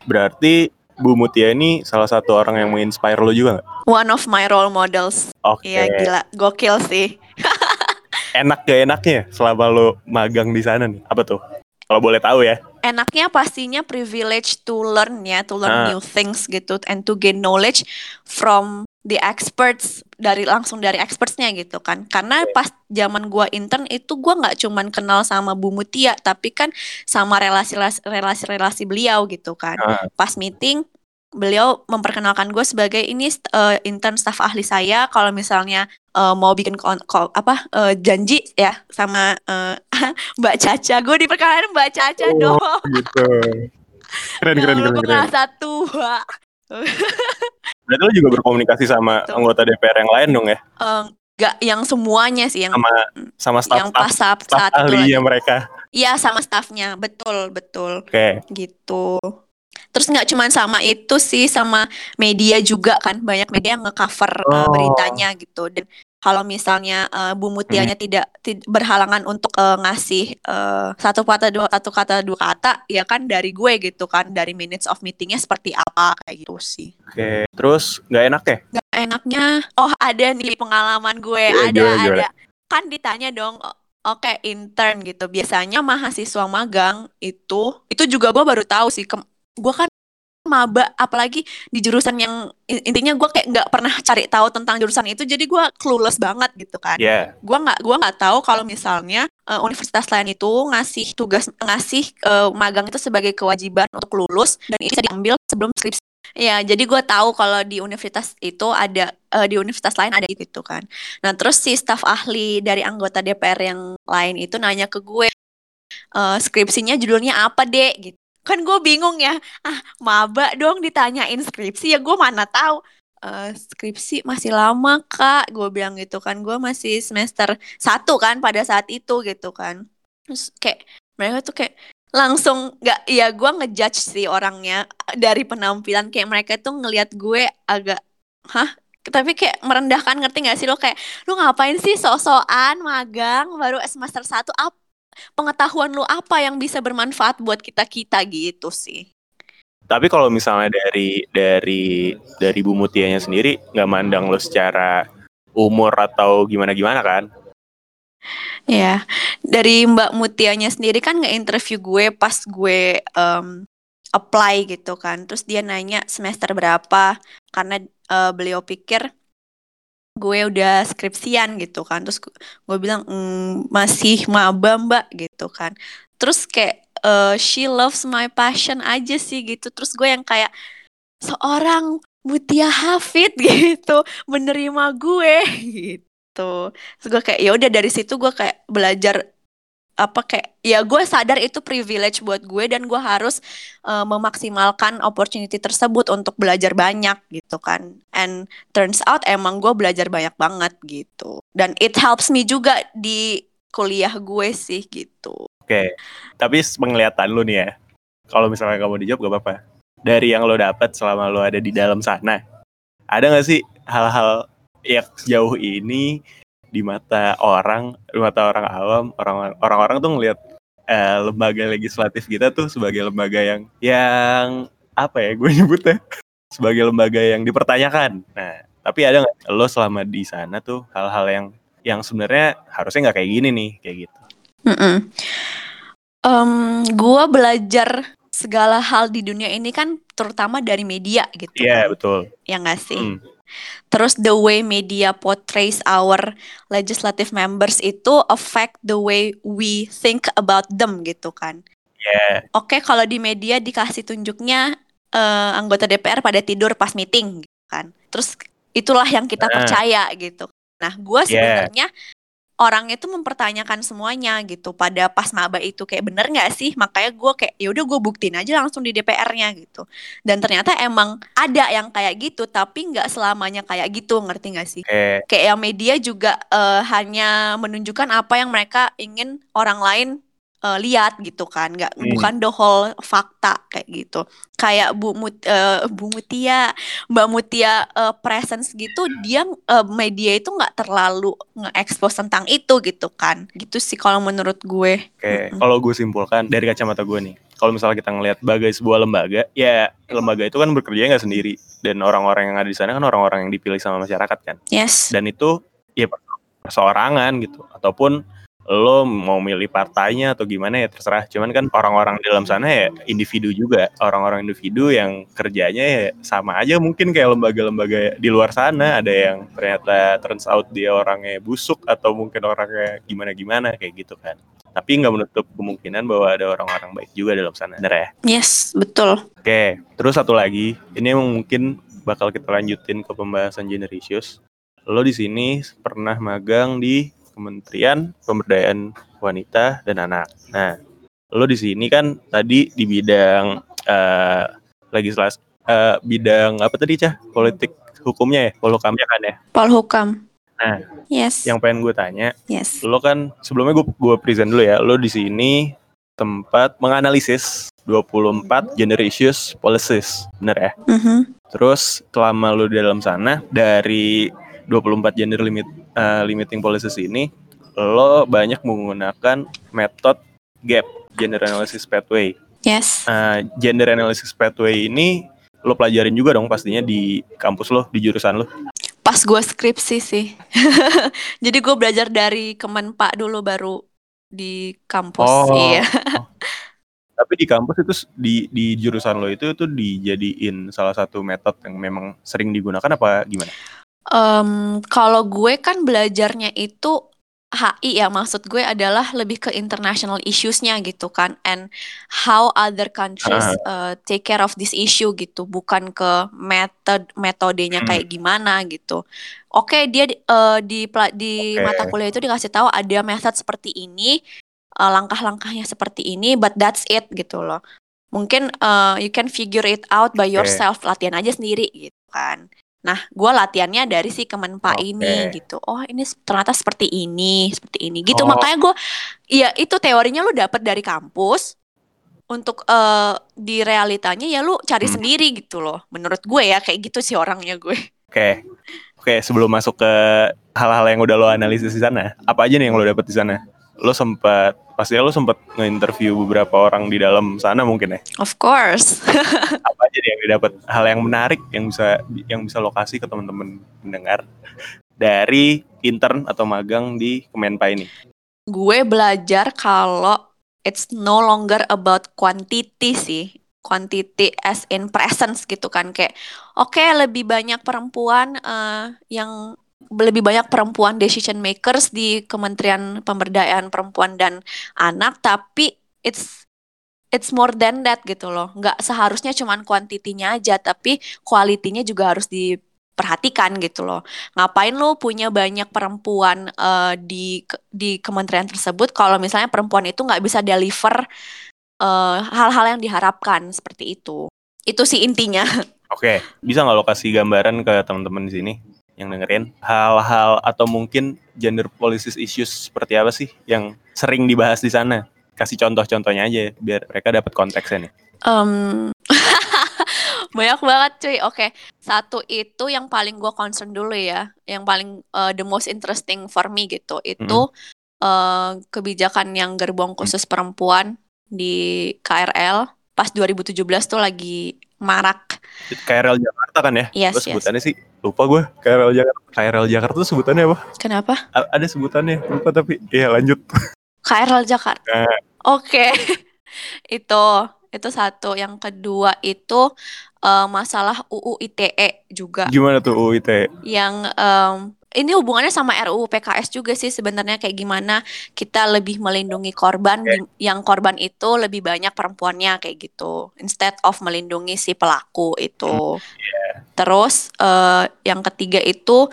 Berarti Bu Mutia ini salah satu orang yang menginspire lo juga nggak? One of my role models. Oke. Iya gila, gokil sih. <laughs> Enak gak enaknya selama lo magang di sana nih? Apa tuh? Kalau boleh tahu ya. Enaknya pastinya privilege to learn ya, to learn Ah. new things gitu and to gain knowledge from the experts dari langsung dari expertsnya gitu kan. Karena pas zaman gua intern itu gua nggak cuman kenal sama Bu Mutia, tapi kan sama relasi relasi relasi beliau gitu kan. Ah. Pas meeting beliau memperkenalkan gue sebagai ini uh, intern staff ahli saya kalau misalnya uh, mau bikin kon, kon, apa uh, janji ya sama uh, <laughs> Mbak Caca gue diperkenalkan Mbak Caca oh, dong gitu keren keren keren, keren. satu Berarti lo juga berkomunikasi sama Tuh. anggota DPR yang lain dong ya? Uh, Gak yang semuanya sih yang sama sama staff yang pas staff, staff ahlinya mereka. Iya sama staffnya betul betul. Oke. Okay. Gitu. Terus nggak cuma sama itu sih sama media juga kan banyak media yang ngecover uh, oh. uh, beritanya gitu dan kalau misalnya uh, Bu Mutianya hmm. tidak, berhalangan untuk uh, ngasih uh, satu kata dua satu kata dua kata ya kan dari gue gitu kan dari minutes of meetingnya seperti apa kayak gitu sih. Oke, okay. terus nggak enak ya? Nggak enaknya, oh ada nih pengalaman gue ya, ada gimana, ada kan ditanya dong. Oke, okay, intern gitu. Biasanya mahasiswa magang itu itu juga gue baru tahu sih. Gue kan maba apalagi di jurusan yang intinya gue kayak nggak pernah cari tahu tentang jurusan itu jadi gue clueless banget gitu kan yeah. gue nggak gua nggak tahu kalau misalnya uh, universitas lain itu ngasih tugas ngasih uh, magang itu sebagai kewajiban untuk lulus dan ini bisa diambil sebelum skripsi Ya, jadi gue tahu kalau di universitas itu ada uh, di universitas lain ada itu kan. Nah, terus si staf ahli dari anggota DPR yang lain itu nanya ke gue, uh, skripsinya judulnya apa dek? Gitu kan gue bingung ya. Ah maba dong ditanya skripsi ya gue mana tahu. Uh, skripsi masih lama kak. Gue bilang gitu kan gue masih semester satu kan pada saat itu gitu kan. Terus kayak mereka tuh kayak langsung nggak ya gue ngejudge sih orangnya dari penampilan. Kayak mereka tuh ngelihat gue agak hah? Tapi kayak merendahkan ngerti gak sih lo? Kayak lu ngapain sih sok-sokan magang baru semester satu? Apa pengetahuan lu apa yang bisa bermanfaat buat kita kita gitu sih. Tapi kalau misalnya dari dari dari Bu Mutianya sendiri nggak mandang lo secara umur atau gimana gimana kan? Ya, dari Mbak Mutianya sendiri kan nge-interview gue pas gue um, apply gitu kan. Terus dia nanya semester berapa karena uh, beliau pikir gue udah skripsian gitu kan. Terus gue bilang mm, masih maba mbak gitu kan. Terus kayak uh, she loves my passion aja sih gitu. Terus gue yang kayak seorang Mutia Hafid <laughs> gitu menerima gue <laughs> gitu. Terus gue kayak ya udah dari situ gue kayak belajar apa kayak ya gue sadar itu privilege buat gue dan gue harus uh, memaksimalkan opportunity tersebut untuk belajar banyak gitu kan. And turns out emang gue belajar banyak banget gitu. Dan it helps me juga di kuliah gue sih gitu. Oke okay. tapi penglihatan lu nih ya kalau misalnya kamu dijawab gak apa-apa. Dari yang lo dapat selama lo ada di dalam sana ada gak sih hal-hal yang jauh ini di mata orang, di mata orang awam, orang orang-orang tuh ngelihat eh, lembaga legislatif kita tuh sebagai lembaga yang yang apa ya gue <laughs> nyebutnya sebagai lembaga yang dipertanyakan. Nah, tapi ada nggak lo selama di sana tuh hal-hal yang yang sebenarnya harusnya nggak kayak gini nih kayak gitu? Mm -mm. Um, gue belajar segala hal di dunia ini kan terutama dari media gitu. Iya yeah, betul. Ya nggak sih. Mm. Terus the way media portrays our legislative members itu affect the way we think about them gitu kan. Yeah. Oke, okay, kalau di media dikasih tunjuknya uh, anggota DPR pada tidur pas meeting gitu kan. Terus itulah yang kita nah. percaya gitu. Nah, gue sebenarnya yeah orang itu mempertanyakan semuanya gitu. Pada pas maba itu kayak bener nggak sih? Makanya gue kayak ya udah gue buktiin aja langsung di DPR-nya gitu. Dan ternyata emang ada yang kayak gitu tapi nggak selamanya kayak gitu ngerti nggak sih? Eh. kayak yang media juga uh, hanya menunjukkan apa yang mereka ingin orang lain uh, lihat gitu kan nggak hmm. bukan the whole fakta kayak gitu. Kayak Bu Mut uh, Bu Mutia Mbak Mutia uh, presence gitu dia uh, media itu nggak terlalu nge-expose tentang itu gitu kan. Gitu sih kalau menurut gue. Oke okay. -hmm. kalau gue simpulkan dari kacamata gue nih. Kalau misalnya kita ngelihat bagai sebuah lembaga ya lembaga itu kan bekerja nggak sendiri. Dan orang-orang yang ada di sana kan orang-orang yang dipilih sama masyarakat kan. Yes. Dan itu ya perseorangan gitu. Ataupun lo mau milih partainya atau gimana ya terserah. Cuman kan orang-orang di dalam sana ya individu juga, orang-orang individu yang kerjanya ya sama aja mungkin kayak lembaga-lembaga di luar sana ada yang ternyata turns out dia orangnya busuk atau mungkin orangnya gimana-gimana kayak gitu kan. Tapi nggak menutup kemungkinan bahwa ada orang-orang baik juga dalam sana, bener ya? Yes, betul. Oke, terus satu lagi, ini mungkin bakal kita lanjutin ke pembahasan gender issues. Lo di sini pernah magang di Kementerian Pemberdayaan Wanita dan Anak. Nah, lo di sini kan tadi di bidang uh, legislasi, uh, bidang apa tadi cah? Politik hukumnya ya, polhukamnya kan ya? Polhukam. Nah, Yes. yang pengen gue tanya, Yes. lo kan sebelumnya gue gue present dulu ya, lo di sini tempat menganalisis 24 gender issues policies, bener ya? Mhm. Terus selama lu di dalam sana dari 24 gender limit eh, limiting policies ini lo banyak menggunakan metode GAP, gender analysis pathway. Yes. Eh, gender analysis pathway ini lo pelajarin juga dong pastinya di kampus lo, di jurusan lo. Pas gue skripsi sih. <laughs> Jadi gue belajar dari Kemenpak dulu baru di kampus. Oh. Iya. <laughs> Tapi di kampus itu di di jurusan lo itu itu dijadiin salah satu metode yang memang sering digunakan apa gimana? Em, kalau gue kan belajarnya itu HI ya maksud gue adalah lebih ke international issues-nya gitu kan and how other countries uh, take care of this issue gitu bukan ke method metodenya Hmm. kayak gimana gitu. Oke dia di- eh, di mata kuliah itu dikasih tahu ada method seperti ini eh, langkah-langkahnya seperti ini but that's it gitu loh. Mungkin eh, you can figure it out by yourself latihan aja sendiri gitu kan. Nah, gue latihannya dari si Kemenpa Oke. ini gitu. Oh, ini ternyata seperti ini, seperti ini gitu. Oh. Makanya gue, ya itu teorinya lu dapat dari kampus. Untuk eh, di realitanya ya lu cari Hmm. sendiri gitu loh. Menurut gue ya kayak gitu sih orangnya gue. Oke. Oke, sebelum masuk ke hal-hal yang udah lo analisis di sana, apa aja nih yang lo dapet di sana? Lo sempat pastinya lo sempat nge-interview beberapa orang di dalam sana mungkin ya. Of course. <laughs> Apa aja yang didapat? Hal yang menarik yang bisa yang bisa lokasi ke teman-teman pendengar dari intern atau magang di Kemenpa ini. gue belajar kalau it's no longer about quantity sih. Quantity as in presence gitu kan kayak oke lebih banyak perempuan eh, yang lebih banyak perempuan decision makers di Kementerian Pemberdayaan Perempuan dan Anak tapi it's it's more than that gitu loh. Nggak seharusnya cuman kuantitinya aja tapi kualitinya juga harus diperhatikan gitu loh. Ngapain lu punya banyak perempuan eh, di di kementerian tersebut kalau misalnya perempuan itu nggak bisa deliver eh, hal-hal yang diharapkan? Seperti itu. Itu sih intinya. <laughs> Oke, bisa nggak lo kasih gambaran ke teman-teman di sini yang dengerin. Hal-hal atau mungkin gender policies issues seperti apa sih yang sering dibahas di sana? Kasih contoh-contohnya aja biar mereka dapat konteksnya nih. Em, <laughs> banyak banget cuy. Oke satu itu yang paling gue concern dulu ya yang paling eh, the most interesting for me gitu itu eh, kebijakan yang gerbong khusus perempuan di KRL pas 2017 tuh lagi marak KRL Jakarta kan ya? Yes, yes. sebutannya sih lupa gue KRL Jakarta. KRL Jakarta tuh sebutannya apa? kenapa A- ada sebutannya lupa tapi ya lanjut. KRL Jakarta. Nah. Oke. <laughs> itu itu satu. Yang kedua itu eh, masalah UU ITE juga Gimana tuh UIT? yang em, ini hubungannya sama RUU PKS juga sih sebenarnya kayak gimana kita lebih melindungi korban di- yang korban itu lebih banyak perempuannya kayak gitu instead of melindungi si pelaku itu. Terus eh, yang ketiga itu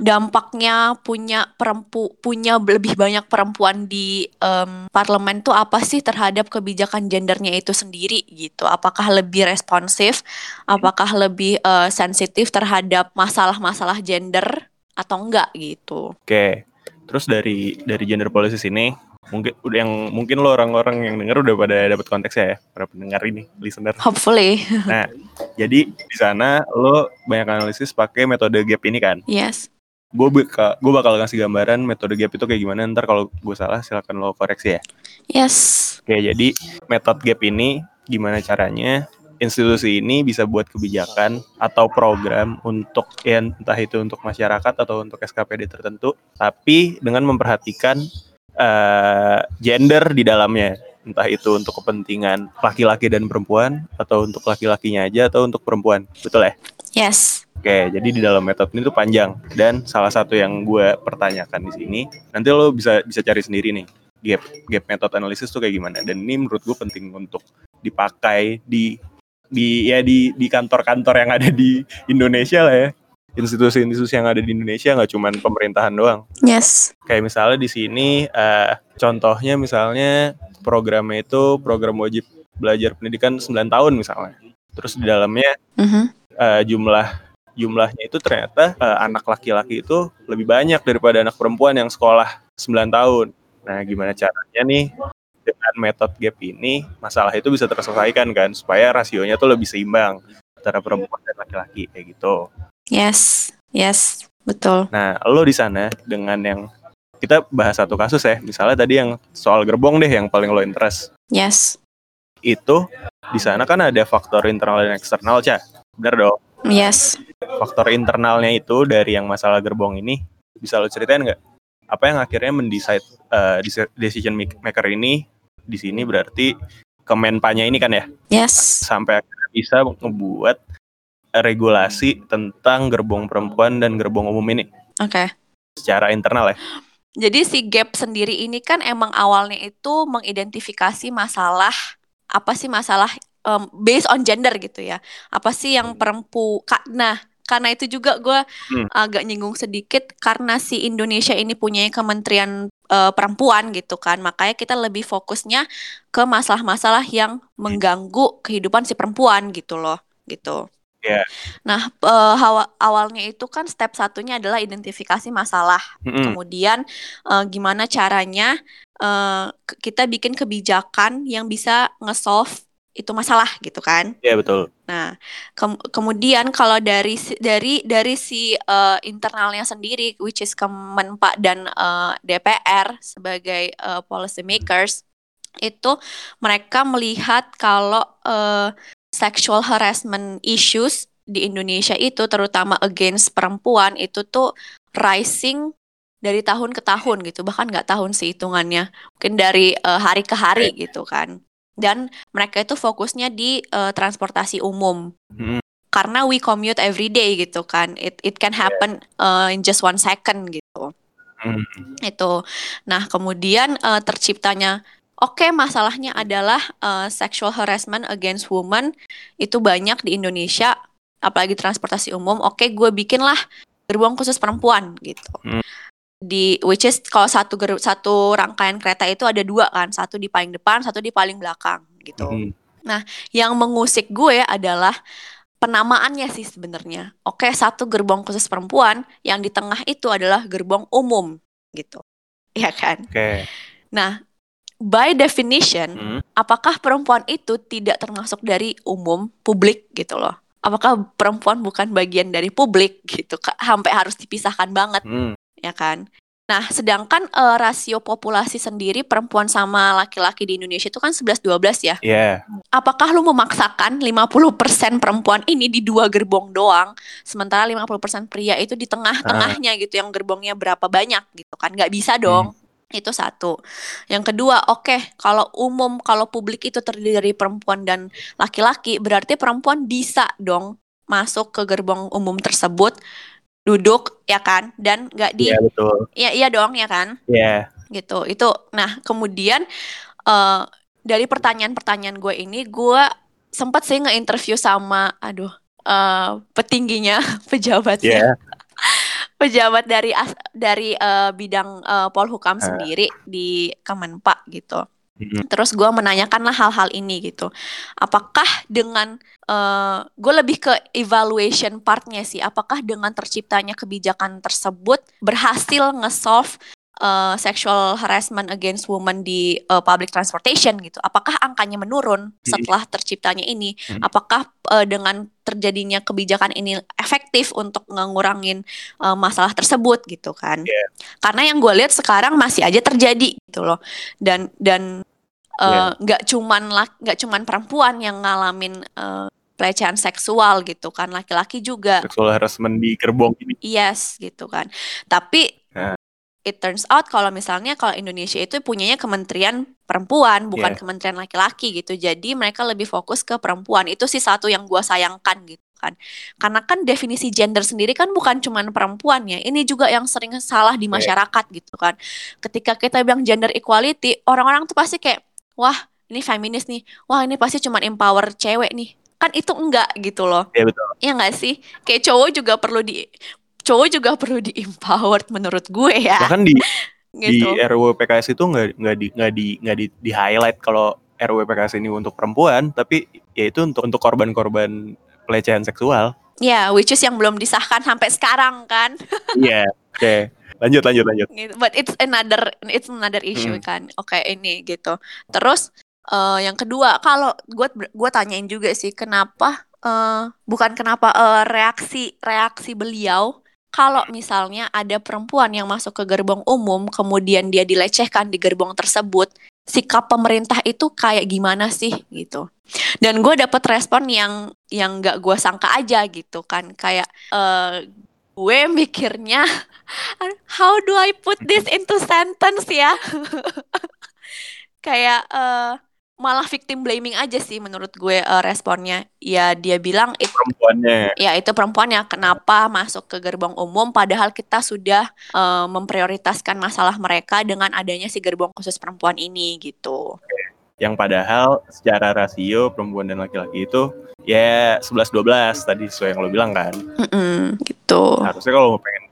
dampaknya punya perempu punya lebih banyak perempuan di em, parlemen tuh apa sih terhadap kebijakan gendernya itu sendiri gitu? Apakah lebih responsif? Apakah lebih eh, sensitif terhadap masalah-masalah gender atau enggak gitu? Oke. Terus dari dari gender policies ini mungkin udah yang mungkin lo orang-orang yang denger udah pada dapat konteksnya ya para pendengar ini listener. Hopefully, <laughs> Nah, jadi di sana lo banyak analisis pakai metode gap ini kan. yes. Gue bakal gue bakal ngasih gambaran metode gap itu kayak gimana. Ntar kalau gue salah silakan lo koreksi ya. Yes. Oke, jadi metode gap ini gimana caranya institusi ini bisa buat kebijakan atau program untuk ya entah itu untuk masyarakat atau untuk SKPD tertentu, tapi dengan memperhatikan eh, gender di dalamnya. Entah itu untuk kepentingan laki-laki dan perempuan atau untuk laki-lakinya aja atau untuk perempuan. Betul ya? Yes. Oke, jadi di dalam metode ini tuh panjang dan salah satu yang gue pertanyakan di sini, nanti lo bisa bisa cari sendiri nih gap gap method analisis tuh kayak gimana. Dan ini menurut gue penting untuk dipakai di di ya di di kantor-kantor yang ada di Indonesia lah ya institusi-institusi yang ada di Indonesia nggak cuman pemerintahan doang Yes. kayak misalnya di sini eh, contohnya misalnya programnya itu program wajib belajar pendidikan 9 tahun misalnya terus di dalamnya Mhm. eh, jumlah jumlahnya itu ternyata eh, anak laki-laki itu lebih banyak daripada anak perempuan yang sekolah 9 tahun. Nah, gimana caranya nih dengan metode gap ini masalah itu bisa terselesaikan kan supaya rasionya tuh lebih seimbang antara perempuan dan laki-laki kayak gitu. Yes. Yes. Betul. Nah, lo di sana dengan yang kita bahas satu kasus ya, misalnya tadi yang soal gerbong deh yang paling lo interest. Yes. Itu di sana kan ada faktor internal dan eksternal, Ca. Bener dong? Yes. faktor internalnya itu dari yang masalah gerbong ini bisa lo ceritain nggak? Apa yang akhirnya mendecide uh, deci- decision mak- maker ini di sini berarti Kemenpanya ini kan ya Yes. sampai bisa ngebuat regulasi tentang gerbong perempuan dan gerbong umum ini Oke. secara internal ya. Jadi si gap sendiri ini kan emang awalnya itu mengidentifikasi masalah apa sih masalah em, based on gender gitu ya. Apa sih yang perempu nah karena itu juga gue Hmm. agak nyinggung sedikit karena si Indonesia ini punya kementerian eh, perempuan gitu kan. Makanya kita lebih fokusnya ke masalah-masalah yang mengganggu kehidupan si perempuan gitu loh, gitu. Iya. Nah, hawa- awalnya itu kan step satunya adalah identifikasi masalah. Mm-mm. Kemudian eh, gimana caranya ke- kita bikin kebijakan yang bisa nge-solve itu masalah gitu kan. Iya betul. Nah, kem- kemudian kalau dari dari dari si eh, internalnya sendiri which is Kemenpa dan eh, DPR sebagai eh, policy makers itu mereka melihat kalau eh, sexual harassment issues di Indonesia itu terutama against perempuan itu tuh rising dari tahun ke tahun gitu bahkan nggak tahun sih hitungannya mungkin dari eh, hari ke hari gitu kan dan mereka itu fokusnya di eh, transportasi umum. Mm-mm. karena we commute every day gitu kan. It it can happen uh, in just one second gitu. Mm. itu. Nah kemudian uh, terciptanya oke masalahnya adalah uh, sexual harassment against women itu banyak di Indonesia apalagi transportasi umum. Oke gue bikinlah gerbong khusus perempuan gitu. Hmm. Di which is kalau satu ger- satu rangkaian kereta itu ada dua kan satu di paling depan satu di paling belakang gitu Mm. yang mengusik gue adalah penamaannya sih sebenarnya. Oke, satu gerbong khusus perempuan, yang di tengah itu adalah gerbong umum gitu. Ya kan? Oke. Nah, by definition, Mm. apakah perempuan itu tidak termasuk dari umum publik gitu loh? Apakah perempuan bukan bagian dari publik gitu? Sampai harus dipisahkan banget Mm. Ya kan? Nah, sedangkan eh, rasio populasi sendiri perempuan sama laki-laki di Indonesia itu kan 11-12 ya. Iya. Apakah lu memaksakan 50% perempuan ini di dua gerbong doang, sementara 50% pria itu di tengah-tengahnya gitu, yang gerbongnya berapa banyak gitu kan? Nggak bisa dong. Itu satu. Yang kedua, oke, kalau umum, kalau publik itu terdiri dari perempuan dan laki-laki, berarti perempuan bisa dong masuk ke gerbong umum tersebut, duduk ya kan, dan nggak di, Iya betul. iya iya dong ya kan? Iya. gitu itu nah kemudian eh dari pertanyaan-pertanyaan gue ini gue sempat sih nge-interview sama aduh eh petingginya <laughs> pejabatnya Iya. <laughs> pejabat dari as- dari eh, bidang eh, Polhukam Ah. sendiri di Kemenpa gitu. Terus gue menanyakan lah hal-hal ini gitu. Apakah dengan eh gue lebih ke evaluation partnya sih. Apakah dengan terciptanya kebijakan tersebut berhasil nge-solve eh, sexual harassment against women di eh, public transportation gitu? Apakah angkanya menurun setelah terciptanya ini? Apakah eh, dengan terjadinya kebijakan ini efektif untuk ngurangin eh, masalah tersebut gitu kan? Iya. karena yang gue lihat sekarang masih aja terjadi gitu loh. Dan dan eh, Iya. nggak cuman lak- nggak cuman perempuan yang ngalamin eh, pelecehan seksual gitu kan laki-laki juga Sexual harassment di gerbong ini. yes gitu kan tapi Nah. it turns out kalau misalnya kalau Indonesia itu punyanya kementerian perempuan bukan Yeah. kementerian laki-laki gitu jadi mereka lebih fokus ke perempuan itu sih satu yang gua sayangkan gitu kan karena kan definisi gender sendiri kan bukan cuman perempuan ya ini juga yang sering salah di Yeah. masyarakat gitu kan ketika kita bilang gender equality orang-orang tuh pasti kayak wah ini feminis nih wah ini pasti cuman empower cewek nih kan itu enggak gitu loh Ya betul. ya nggak sih kayak cowok juga perlu di cowok juga perlu di empowered menurut gue ya Bahkan di <laughs> gitu di RUU PKS itu nggak nggak di nggak di nggak di, di highlight kalau RUU PKS ini untuk perempuan, tapi ya itu untuk untuk korban-korban pelecehan seksual. ya which is yang belum disahkan sampai sekarang kan Iya. Oke. <laughs> Lanjut lanjut lanjut. gitu. but it's another it's another issue Hmm. kan oke ini gitu terus eh, yang kedua kalau gue gue tanyain juga sih kenapa eh, bukan kenapa eh, reaksi reaksi beliau kalau misalnya ada perempuan yang masuk ke gerbong umum kemudian dia dilecehkan di gerbong tersebut sikap pemerintah itu kayak gimana sih gitu dan gue dapet respon yang yang nggak gue sangka aja gitu kan kayak eh, gue mikirnya how do I put this into sentence ya? <laughs> Kayak eh, malah victim blaming aja sih menurut gue eh, responnya. Ya dia bilang it, Perempuannya. ya itu perempuannya kenapa masuk ke gerbong umum padahal kita sudah eh, memprioritaskan masalah mereka dengan adanya si gerbong khusus perempuan ini gitu Yang padahal secara rasio perempuan dan laki-laki itu ya 11-12 tadi sesuai yang lo bilang kan. Mm-mm, gitu Harusnya kalau mau pengen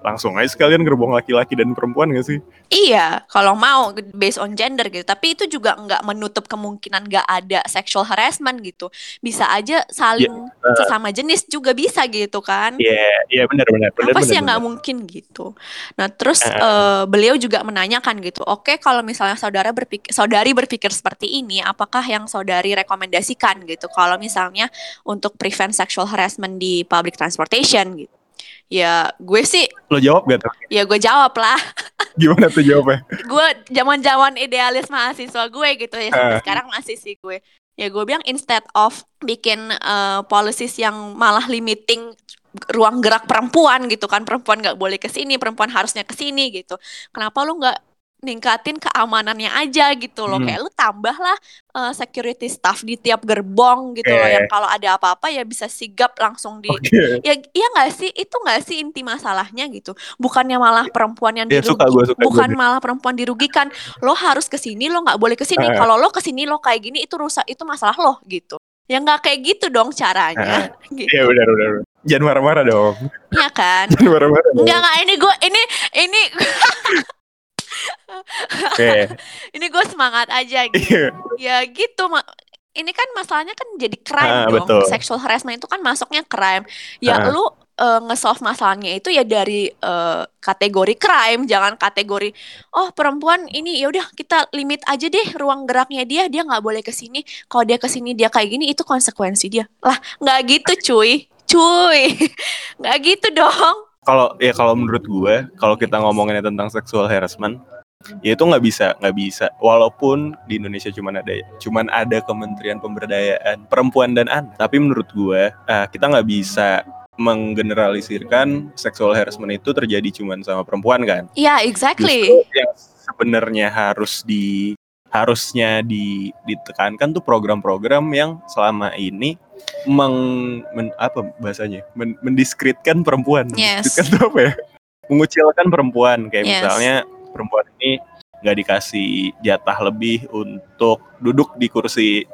langsung aja sekalian gerbong laki-laki dan perempuan gak sih? Iya, kalau mau based on gender gitu. Tapi itu juga nggak menutup kemungkinan nggak ada sexual harassment gitu. Bisa aja saling eh. sesama jenis juga bisa gitu kan. Iya, iya benar benar benar. Apa sih yang nggak mungkin gitu. Nah terus Eh. eh, beliau juga menanyakan gitu. Oke kalau misalnya saudara berpikir, saudari berpikir seperti ini, apakah yang saudari rekomendasikan gitu? Kalau misalnya untuk prevent sexual harassment di public transportation gitu. Ya gue sih, Lo jawab gak tuh? ya gue jawab lah. <laughs> Gimana tuh jawabnya? gue zaman-zaman idealis mahasiswa gue gitu ya sampai Eh. sekarang masih sih gue ya gue bilang instead of bikin eh, policies yang malah limiting ruang gerak perempuan gitu kan perempuan nggak boleh ke sini perempuan harusnya ke sini gitu kenapa lu nggak ningkatin keamanannya aja gitu loh Hmm. kayak lu tambahlah eh, security staff di tiap gerbong gitu loh Oke. yang kalau ada apa-apa ya bisa sigap langsung di Oke. ya iya nggak sih itu nggak sih inti masalahnya gitu bukannya malah perempuan yang Ya, dirugi suka gua, suka bukan deh. malah perempuan dirugikan lo harus ke sini lo nggak boleh ke sini Eh. kalau lo ke sini lo kayak gini itu rusak itu masalah lo gitu ya nggak kayak gitu dong caranya <laughs> gitu Iya benar benar. benar. Jangan marah-marah dong. ya kan Jangan marah-marah dong. nggak nggak ini gue ini ini <laughs> Oke. <laughs> ini gue semangat aja <laughs> gitu. Ya gitu ini kan masalahnya kan jadi crime Ah, dong betul. sexual harassment itu kan masuknya crime ya Ah. lu eh, nge-solve masalahnya itu ya dari eh, kategori crime jangan kategori oh perempuan ini ya udah kita limit aja deh ruang geraknya dia dia nggak boleh ke sini kalau dia ke sini dia kayak gini itu konsekuensi dia lah nggak gitu cuy cuy <laughs> nggak gitu dong Kalau ya kalau menurut gue, kalau kita ngomonginnya tentang sexual harassment, ya itu nggak bisa nggak bisa. Walaupun di Indonesia cuman ada cuman ada Kementerian Pemberdayaan Perempuan dan Anak, tapi menurut gue eh, kita nggak bisa menggeneralisirkan sexual harassment itu terjadi cuman sama perempuan kan. ya exactly Justru yang sebenarnya harus di harusnya di, ditekankan tuh program-program yang selama ini meng men- apa bahasanya Men- mendiskreditkan perempuan Yes. Mendiskreditkan apa ya mengucilkan perempuan kayak Yes. misalnya perempuan ini nggak dikasih jatah lebih untuk duduk di kursi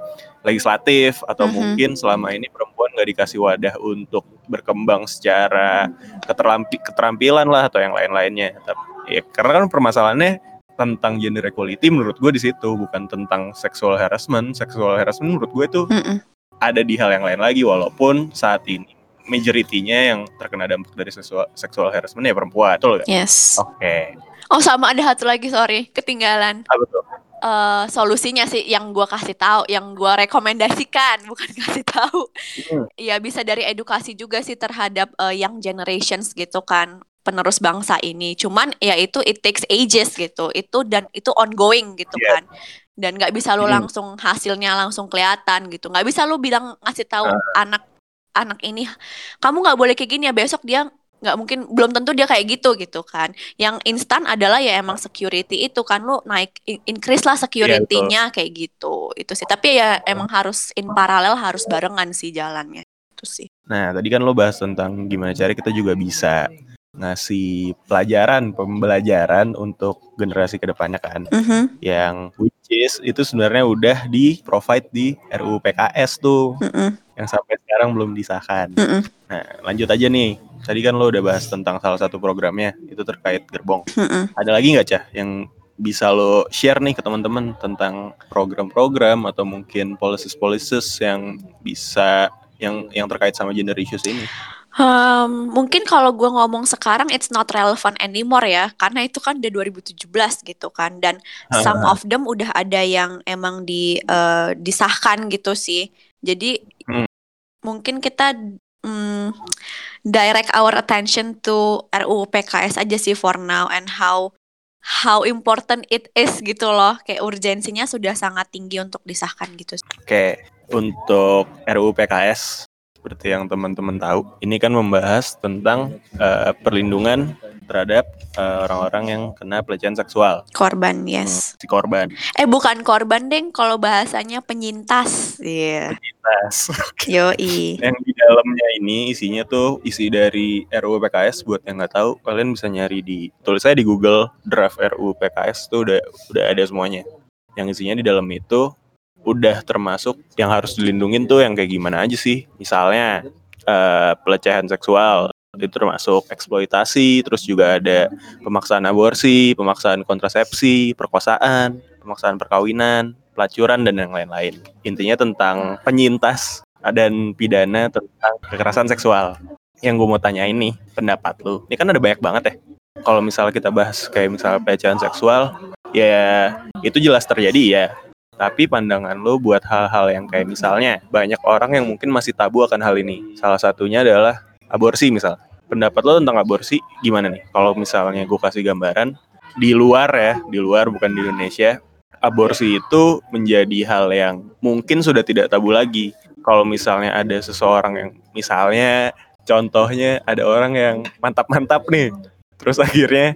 legislatif atau Mhm. mungkin selama ini perempuan nggak dikasih wadah untuk berkembang secara keterampi keterampilan lah atau yang lain-lainnya. Tapi ya, karena kan permasalahannya tentang gender equality menurut gue di situ bukan tentang sexual harassment. Sexual harassment menurut gue itu Mm-mm. Ada di hal yang lain lagi walaupun saat ini majoritinya yang terkena dampak dari seksual, sexual harassment ya perempuan, betul nggak? yes Oke, oh sama ada satu lagi sorry ketinggalan apa tuh? eh solusinya sih yang gua kasih tahu, yang gua rekomendasikan, <laughs> bukan kasih tahu. Hmm. Ya bisa dari edukasi juga sih terhadap eh, young generations gitu kan, penerus bangsa ini. Cuman ya itu it takes ages gitu. Itu dan itu ongoing gitu Iya. kan. Dan nggak bisa lu Hmm. langsung hasilnya langsung kelihatan gitu. nggak bisa lu bilang ngasih tahu Ah. anak anak ini. Kamu nggak boleh kayak gini ya. Besok dia nggak mungkin belum tentu dia kayak gitu gitu kan. Yang instan adalah ya emang security itu kan. Lu naik in- increase lah security-nya kayak gitu. Itu sih. Tapi ya emang harus in paralel harus barengan sih jalannya. Itu sih. Nah, tadi kan lo bahas tentang gimana cara kita juga bisa ngasih pelajaran, pembelajaran untuk generasi ke depannya kan. Mhm, Yang which is itu sebenarnya udah di provide di RUU PKS tuh mhm, yang sampai sekarang belum disahkan. mhm, Nah, lanjut aja nih. Tadi kan lo udah bahas tentang salah satu programnya itu terkait gerbong. mhm. Ada lagi nggak cah yang bisa lo share nih ke teman-teman tentang program-program atau mungkin policies-policies yang bisa yang yang terkait sama gender issues ini? Hmm, mungkin kalau gue ngomong sekarang it's not relevant anymore ya karena itu kan udah 2017 gitu kan dan some of them udah ada yang emang di eh, disahkan gitu sih. Jadi Hmm. mungkin kita mm, direct our attention to RUU PKS aja sih for now and how how important it is gitu loh. Kayak urgensinya sudah sangat tinggi untuk disahkan gitu. Oke, untuk RUU PKS seperti yang teman-teman tahu, ini kan membahas tentang eh, perlindungan terhadap eh, orang-orang yang kena pelecehan seksual, korban yes si korban. Eh bukan korban deng, kalau bahasanya penyintas. Iya. Nah, <laughs> Yoi. yang di dalamnya ini isinya tuh isi dari RUU PKS buat yang nggak tahu kalian bisa nyari di tulis saya di Google draft RUU PKS tuh udah udah ada semuanya yang isinya di dalam itu udah termasuk yang harus dilindungin tuh yang kayak gimana aja sih misalnya eh, pelecehan seksual itu termasuk eksploitasi terus juga ada pemaksaan aborsi pemaksaan kontrasepsi perkosaan pemaksaan perkawinan pelacuran dan yang lain-lain intinya tentang penyintas dan pidana tentang kekerasan seksual. Yang gue mau tanya ini pendapat lu. Ini kan ada banyak banget ya. Kalau misalnya kita bahas kayak misalnya pelecehan seksual, ya itu jelas terjadi ya. Tapi pandangan lu buat hal-hal yang kayak misalnya banyak orang yang mungkin masih tabu akan hal ini. Salah satunya adalah aborsi misal. Pendapat lo tentang aborsi gimana nih? Kalau misalnya gue kasih gambaran di luar ya, di luar bukan di Indonesia, aborsi itu menjadi hal yang mungkin sudah tidak tabu lagi. Kalau misalnya ada seseorang yang misalnya contohnya ada orang yang mantap-mantap nih, terus akhirnya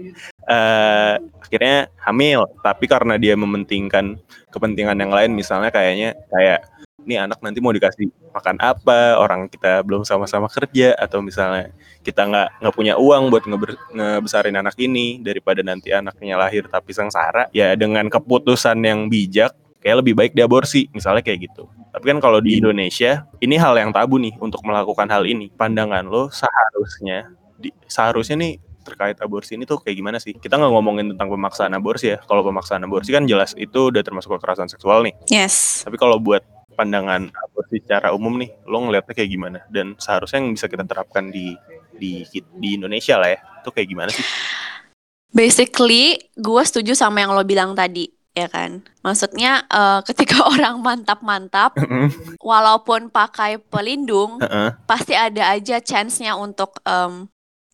eh, akhirnya hamil, tapi karena dia mementingkan kepentingan yang lain, misalnya kayaknya kayak ini anak nanti mau dikasih makan apa, orang kita belum sama-sama kerja, atau misalnya kita nggak nggak punya uang buat ngeber- ngebesarin anak ini daripada nanti anaknya lahir tapi sengsara, ya dengan keputusan yang bijak kayak lebih baik diaborsi, misalnya kayak gitu. Tapi kan kalau di Indonesia, ini hal yang tabu nih untuk melakukan hal ini. Pandangan lo seharusnya, di, seharusnya nih terkait aborsi ini tuh kayak gimana sih? Kita nggak ngomongin tentang pemaksaan aborsi ya. Kalau pemaksaan aborsi kan jelas itu udah termasuk kekerasan seksual nih. Yes. Tapi kalau buat pandangan aborsi secara umum nih, lo ngeliatnya kayak gimana? Dan seharusnya yang bisa kita terapkan di di di Indonesia lah ya, itu kayak gimana sih? Basically, gue setuju sama yang lo bilang tadi, ya kan? Maksudnya eh, <laughs> ketika orang mantap-mantap, walaupun pakai pelindung, Heeh. pasti ada aja chance-nya untuk em,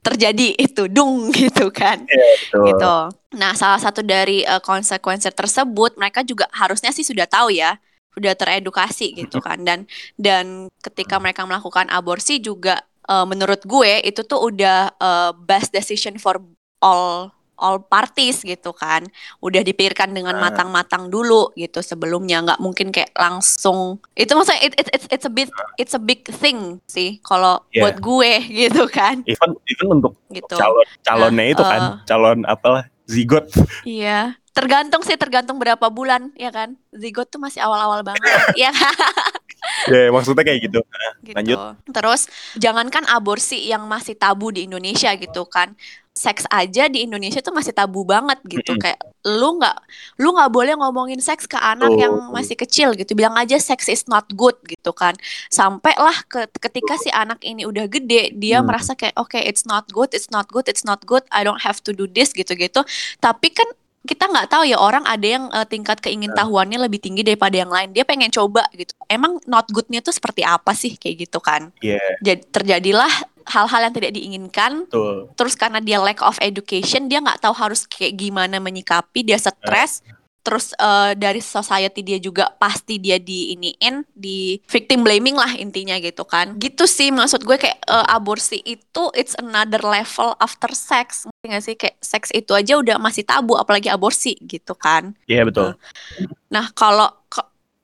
terjadi itu dung <laughs> gitu kan. Betul. gitu. Nah, salah satu dari eh, konsekuensi tersebut mereka juga harusnya sih sudah tahu ya, sudah teredukasi gitu kan. Dan dan ketika mereka melakukan aborsi juga eh, menurut gue itu tuh udah eh, best decision for all all parties gitu kan. Udah dipikirkan dengan Ah. matang-matang dulu gitu sebelumnya nggak mungkin kayak langsung itu maksudnya it, it, it's it's a bit it's a big thing sih kalau Yeah. buat gue <laughs> gitu kan Even even untuk gitu. calon calonnya Nah, itu kan, eh. calon apalah zigot. <laughs> Iya, tergantung sih tergantung berapa bulan ya kan. Zigot tuh masih awal-awal banget. <laughs> ya kan? ya maksudnya kayak gitu. gitu. Lanjut. Terus jangankan aborsi yang masih tabu di Indonesia gitu kan. Seks aja di Indonesia tuh masih tabu banget gitu. Mm-mm. Kayak lu nggak lu nggak boleh ngomongin seks ke anak Betul. yang masih kecil gitu. Bilang aja seks is not good gitu kan. Sampai lah ke, ketika si anak ini udah gede, dia Hmm. merasa kayak oke it's not good, it's not good, it's not good. I don't have to do this gitu-gitu. Tapi kan kita nggak tahu ya orang ada yang eh, tingkat keingintahuannya lebih tinggi daripada yang lain. Dia pengen coba gitu. Emang not goodnya tuh seperti apa sih kayak gitu kan? Iya, Jadi terjadilah hal-hal yang tidak diinginkan. betul. Terus karena dia lack of education, dia nggak tahu harus kayak gimana menyikapi. Dia stres. Terus eh, dari society dia juga pasti dia di iniin di victim blaming lah intinya gitu kan gitu sih maksud gue kayak eh, aborsi itu it's another level after sex nggak sih kayak seks itu aja udah masih tabu apalagi aborsi gitu kan Iya betul. Nah, kalau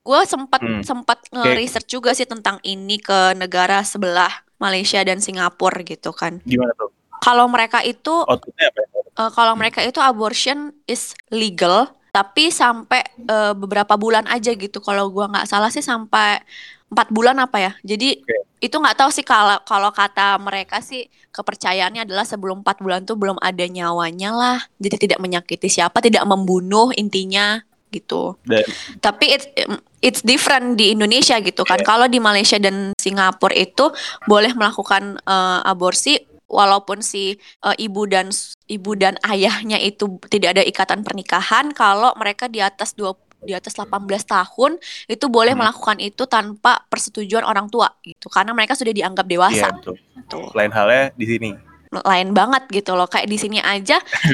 gue sempat Hmm. sempat nge-research juga sih tentang ini ke negara sebelah Malaysia dan Singapura gitu kan. Gimana tuh? Kalau mereka itu Outputnya apa? ya? eh, kalau mereka itu abortion is legal tapi sampai eh, beberapa bulan aja gitu. Kalau gua nggak salah sih sampai empat bulan apa ya. Jadi Oke. itu nggak tahu sih kalau kalau kata mereka sih kepercayaannya adalah sebelum empat bulan tuh belum ada nyawanya lah. Jadi tidak menyakiti siapa, tidak membunuh intinya gitu. Dan Tapi it's it's different di Indonesia gitu kan. Iya. Kalau di Malaysia dan Singapura itu boleh melakukan eh, aborsi walaupun si eh, ibu dan ibu dan ayahnya itu tidak ada ikatan pernikahan kalau mereka di atas dua di atas 18 tahun itu boleh Hmm. melakukan itu tanpa persetujuan orang tua gitu karena mereka sudah dianggap iya dewasa betul. tuh Lain halnya di sini. lain banget gitu loh kayak di sini aja <laughs>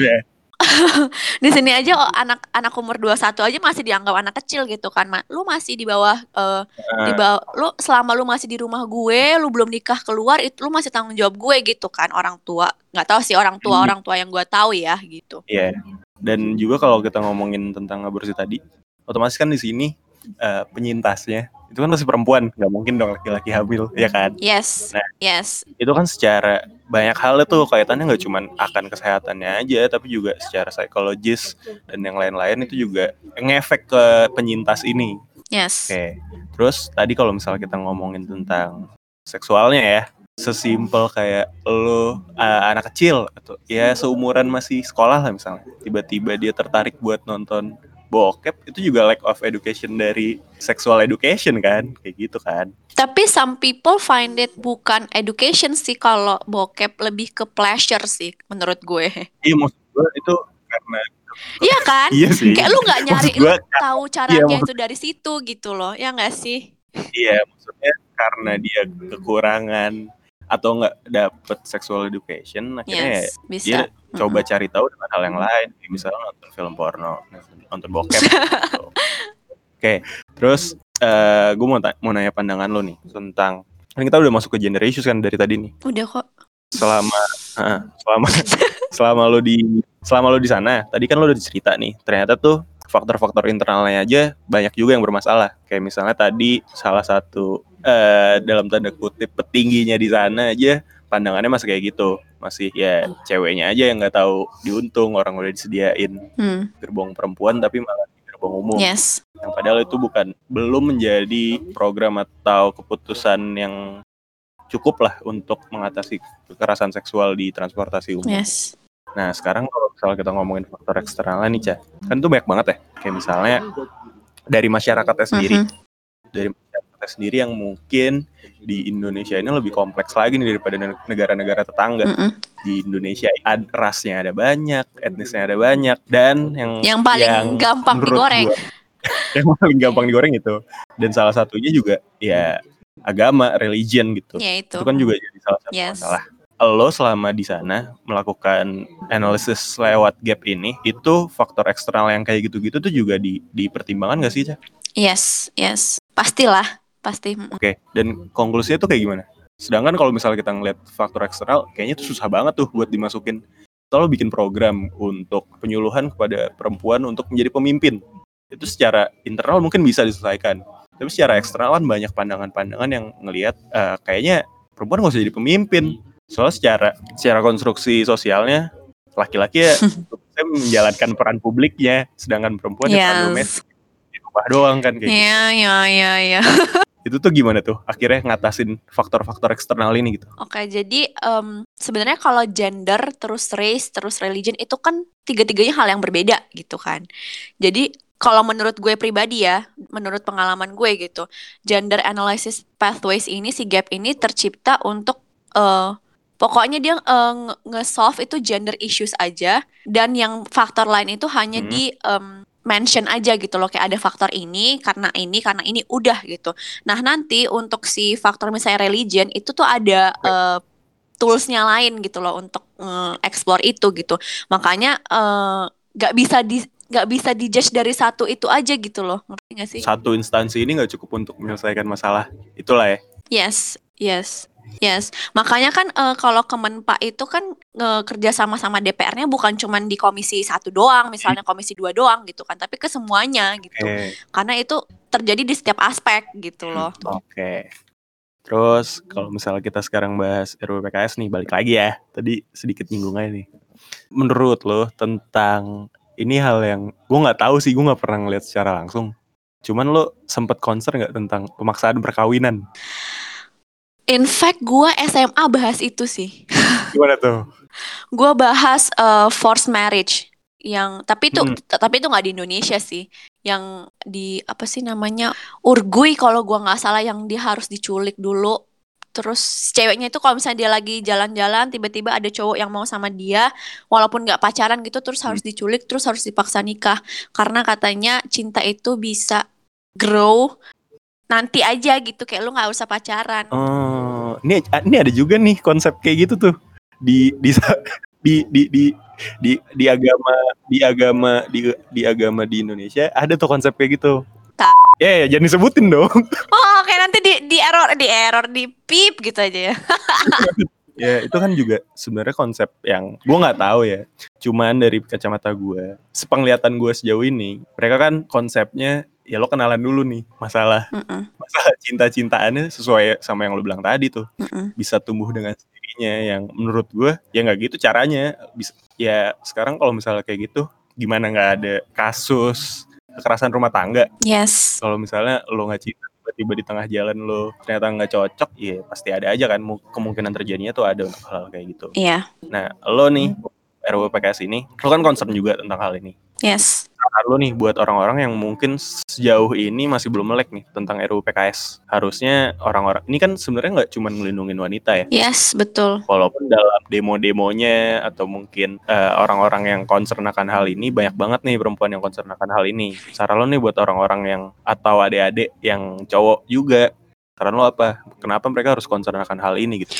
di sini aja oh, anak anak umur 21 aja masih dianggap anak kecil gitu kan Ma. lu masih di bawah eh, di Ah, bawah lu selama lu masih di rumah gue lu belum nikah keluar itu lu masih tanggung jawab gue gitu kan orang tua nggak tahu sih orang tua Hmm. orang tua yang gue tahu ya gitu Iya. Dan juga kalau kita ngomongin tentang aborsi tadi, otomatis kan di sini eh, penyintasnya itu kan masih perempuan, nggak mungkin dong laki-laki hamil, ya kan? yes Nah. yes Itu kan secara banyak hal tuh kaitannya nggak cuman akan kesehatannya aja, tapi juga secara psikologis dan yang lain-lain itu juga ngefek ke penyintas ini. yes Oke. Terus tadi kalau misalnya kita ngomongin tentang seksualnya ya, sesimpel kayak lo uh, anak kecil atau ya seumuran masih sekolah lah misalnya, tiba-tiba dia tertarik buat nonton bokep itu juga lack of education dari sexual education kan, kayak gitu kan. tapi some people find it bukan education sih kalau bokep lebih ke pleasure sih menurut gue Iya maksud gue itu karena <laughs> iya kan iya sih. kayak lu nggak nyari Maksud lu gua, tahu caranya maksud- itu dari situ gitu loh ya nggak sih Iya, maksudnya karena dia kekurangan atau nggak dapet sexual education, akhirnya ya yes bisa. dia coba cari tahu dengan hal yang lain misalnya nonton film porno nonton bokep. Gitu. <laughs> oke terus eh gue mau mau nanya pandangan lo nih tentang kan kita udah masuk ke gender issues kan dari tadi nih. Udah kok. Selama ah, selama <laughs> selama lo di selama lo di sana tadi kan lo udah cerita nih ternyata tuh faktor-faktor internalnya aja banyak juga yang bermasalah. Kayak misalnya tadi salah satu eh dalam tanda kutip petingginya di sana aja pandangannya masih kayak gitu. Masih ya ceweknya aja yang nggak tahu diuntung orang udah disediain hmm. gerbong perempuan tapi malah di gerbong umum. Yes. Yang padahal itu bukan belum menjadi program atau keputusan yang cukup lah untuk mengatasi kekerasan seksual di transportasi umum. yes Nah sekarang kalau misalnya kita ngomongin faktor eksternal nih Ca, kan itu banyak banget ya. Kayak misalnya dari masyarakatnya sendiri, Mhm. dari masyarakatnya sendiri yang mungkin di Indonesia ini lebih kompleks lagi nih daripada ne- negara-negara tetangga. Mm-mm. Di Indonesia ad, rasnya ada banyak, etnisnya ada banyak, dan yang yang paling gampang menurut digoreng gua, <laughs> yang paling gampang digoreng itu. Dan salah satunya juga ya agama, religion gitu. ya itu Itu kan juga jadi salah satu Yes. masalah. Lo selama di sana melakukan analisis lewat gap ini, itu faktor eksternal yang kayak gitu-gitu tuh juga di dipertimbangkan gak sih, Ca? yes yes pastilah pasti. Oke, dan konklusinya tuh kayak gimana? Sedangkan kalau misalnya kita ngeliat faktor eksternal, kayaknya tuh susah banget tuh buat dimasukin. Kalau bikin program untuk penyuluhan kepada perempuan untuk menjadi pemimpin, itu secara internal mungkin bisa diselesaikan. Tapi secara eksternal kan banyak pandangan-pandangan yang ngelihat eh, kayaknya perempuan nggak usah jadi pemimpin. Soalnya secara secara konstruksi sosialnya laki-laki ya <laughs> menjalankan peran publiknya, sedangkan perempuan ya peran domestik yes di rumah doang kan kayak gitu. ya ya ya ya. <laughs> Itu tuh gimana tuh akhirnya ngatasin faktor-faktor eksternal ini gitu? Oke, jadi em, sebenarnya kalau gender, terus race, terus religion itu kan tiga-tiganya hal yang berbeda gitu kan. Jadi kalau menurut gue pribadi ya, menurut pengalaman gue gitu, gender analysis pathways ini si gap ini tercipta untuk eh pokoknya dia nge- nge-solve itu gender issues aja dan yang faktor lain itu hanya Hmm. di em, mention aja gitu loh kayak ada faktor ini karena ini karena ini udah gitu. Nah, nanti untuk si faktor misalnya religion itu tuh ada eh, toolsnya lain gitu loh untuk eh, explore itu gitu. Makanya eh, nggak bisa di nggak bisa dijudge dari satu itu aja gitu loh ngerti gak sih Satu instansi ini nggak cukup untuk menyelesaikan masalah. Itulah ya. yes yes yes makanya kan eh, kalau Kemenpa itu kan eh, kerja sama sama DPR-nya bukan cuman di komisi satu doang misalnya komisi dua doang gitu kan tapi ke semuanya gitu Oke. karena itu terjadi di setiap aspek gitu loh Oke. Terus kalau misalnya kita sekarang bahas RUU PKS nih, balik lagi ya. Tadi sedikit nyinggung aja nih. Menurut lo tentang ini hal yang gue nggak tahu sih, gue nggak pernah ngeliat secara langsung. Cuman lo sempet concern nggak tentang pemaksaan perkawinan? In fact gua SMA bahas itu sih. <laughs> Gimana tuh? Gua bahas eh, forced marriage yang tapi itu Hmm. tapi itu nggak di Indonesia sih. Yang di apa sih namanya Uruguay kalau gua nggak salah yang dia harus diculik dulu. Terus ceweknya itu kalau misalnya dia lagi jalan-jalan tiba-tiba ada cowok yang mau sama dia walaupun nggak pacaran gitu terus harus diculik terus harus dipaksa nikah. Karena katanya cinta itu bisa grow nanti aja gitu kayak lu nggak usah pacaran Oh, ini ini ada juga nih konsep kayak gitu tuh di di <laughs> di di di di, di agama di agama di di agama di Indonesia ada tuh konsep kayak gitu. Ya, ya jangan disebutin dong. <laughs> oh oke nanti di di error di error di pip gitu aja ya <laughs> ya itu kan juga sebenarnya konsep yang gua nggak tahu ya. Cuman dari kacamata gua, sepenglihatan gua sejauh ini, mereka kan konsepnya ya lo kenalan dulu nih masalah Mm-mm, masalah cinta-cintaannya sesuai sama yang lo bilang tadi tuh. mm-mm. bisa tumbuh dengan sendirinya yang menurut gue ya nggak gitu caranya. Bisa ya sekarang kalau misalnya kayak gitu gimana nggak ada kasus kekerasan rumah tangga? Yes. Kalau misalnya lo nggak cinta tiba-tiba di tengah jalan lo ternyata nggak cocok ya pasti ada aja kan mu- kemungkinan terjadinya tuh ada untuk hal kayak gitu. Iya. Nah lo nih RUU PKS ini lo kan concern juga tentang hal ini yes saran lo nih buat orang-orang yang mungkin sejauh ini masih belum melek nih tentang RUU PKS harusnya orang-orang ini kan sebenarnya nggak cuma ngelindungin wanita ya yes betul walaupun dalam demo-demonya atau mungkin eh, orang-orang yang concern akan hal ini banyak banget nih perempuan yang concern akan hal ini. Saran lo nih buat orang-orang yang atau adik-adik yang cowok juga. Saran lo apa? Kenapa mereka harus concern akan hal ini gitu?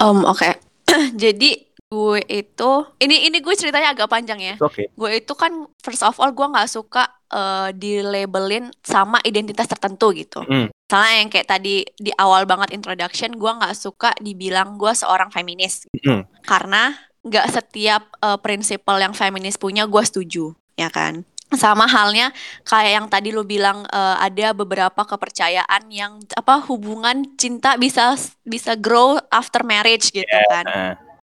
Em, oke <clears throat> jadi gue itu ini ini gue ceritanya agak panjang ya Oke. gue itu kan first of all gue nggak suka eh, dilabelin sama identitas tertentu gitu Mm. Misalnya yang kayak tadi di awal banget introduction gue nggak suka dibilang gue seorang feminis Mm. karena nggak setiap eh, prinsipal yang feminis punya gue setuju ya kan sama halnya kayak yang tadi lu bilang eh, ada beberapa kepercayaan yang apa hubungan cinta bisa bisa grow after marriage gitu kan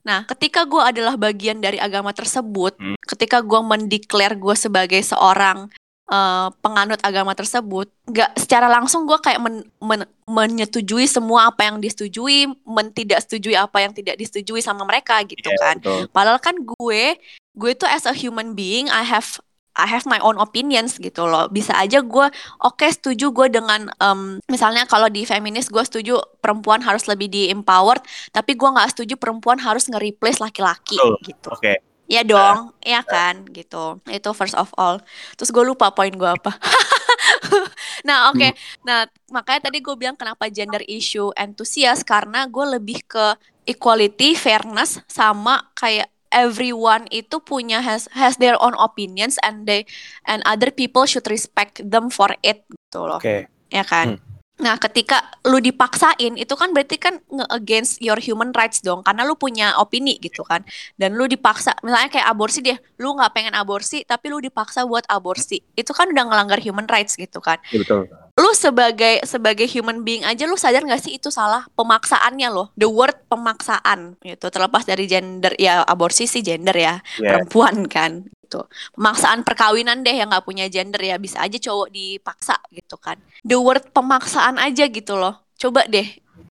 Nah, ketika gue adalah bagian dari agama tersebut, Hmm. ketika gue mendeklar gue sebagai seorang eh, penganut agama tersebut, nggak secara langsung gue kayak men- men- menyetujui semua apa yang disetujui, men tidak setujui apa yang tidak disetujui sama mereka gitu iya, kan. betul. Padahal kan gue, gue tuh as a human being, I have I have my own opinions gitu loh. Bisa aja gue, oke setuju gue dengan, em, misalnya kalau di feminis gue setuju perempuan harus lebih di empowered, tapi gue nggak setuju perempuan harus nge-replace laki-laki Betul. gitu. Oke. Iya dong, iya kan gitu. Itu first of all. Terus gue lupa poin gue apa. <laughs> nah oke, nah makanya tadi gue bilang kenapa gender issue enthusiast karena gue lebih ke equality, fairness, sama kayak everyone itu punya has has their own opinions and they and other people should respect them for it gitu loh Oke. ya kan? Hmm. Nah, ketika lu dipaksain itu kan berarti kan nge-against your human rights dong, karena lu punya opini gitu kan. Dan lu dipaksa, misalnya kayak aborsi deh, lu nggak pengen aborsi tapi lu dipaksa buat aborsi. Itu kan udah ngelanggar human rights gitu kan. Iya, betul. Lu sebagai sebagai human being aja lu sadar nggak sih itu salah pemaksaannya loh. The word pemaksaan gitu. Terlepas dari gender ya aborsi sih gender ya, Iya. perempuan kan gitu. Pemaksaan perkawinan deh yang nggak punya gender ya bisa aja cowok dipaksa gitu kan. The word pemaksaan aja gitu loh. Coba deh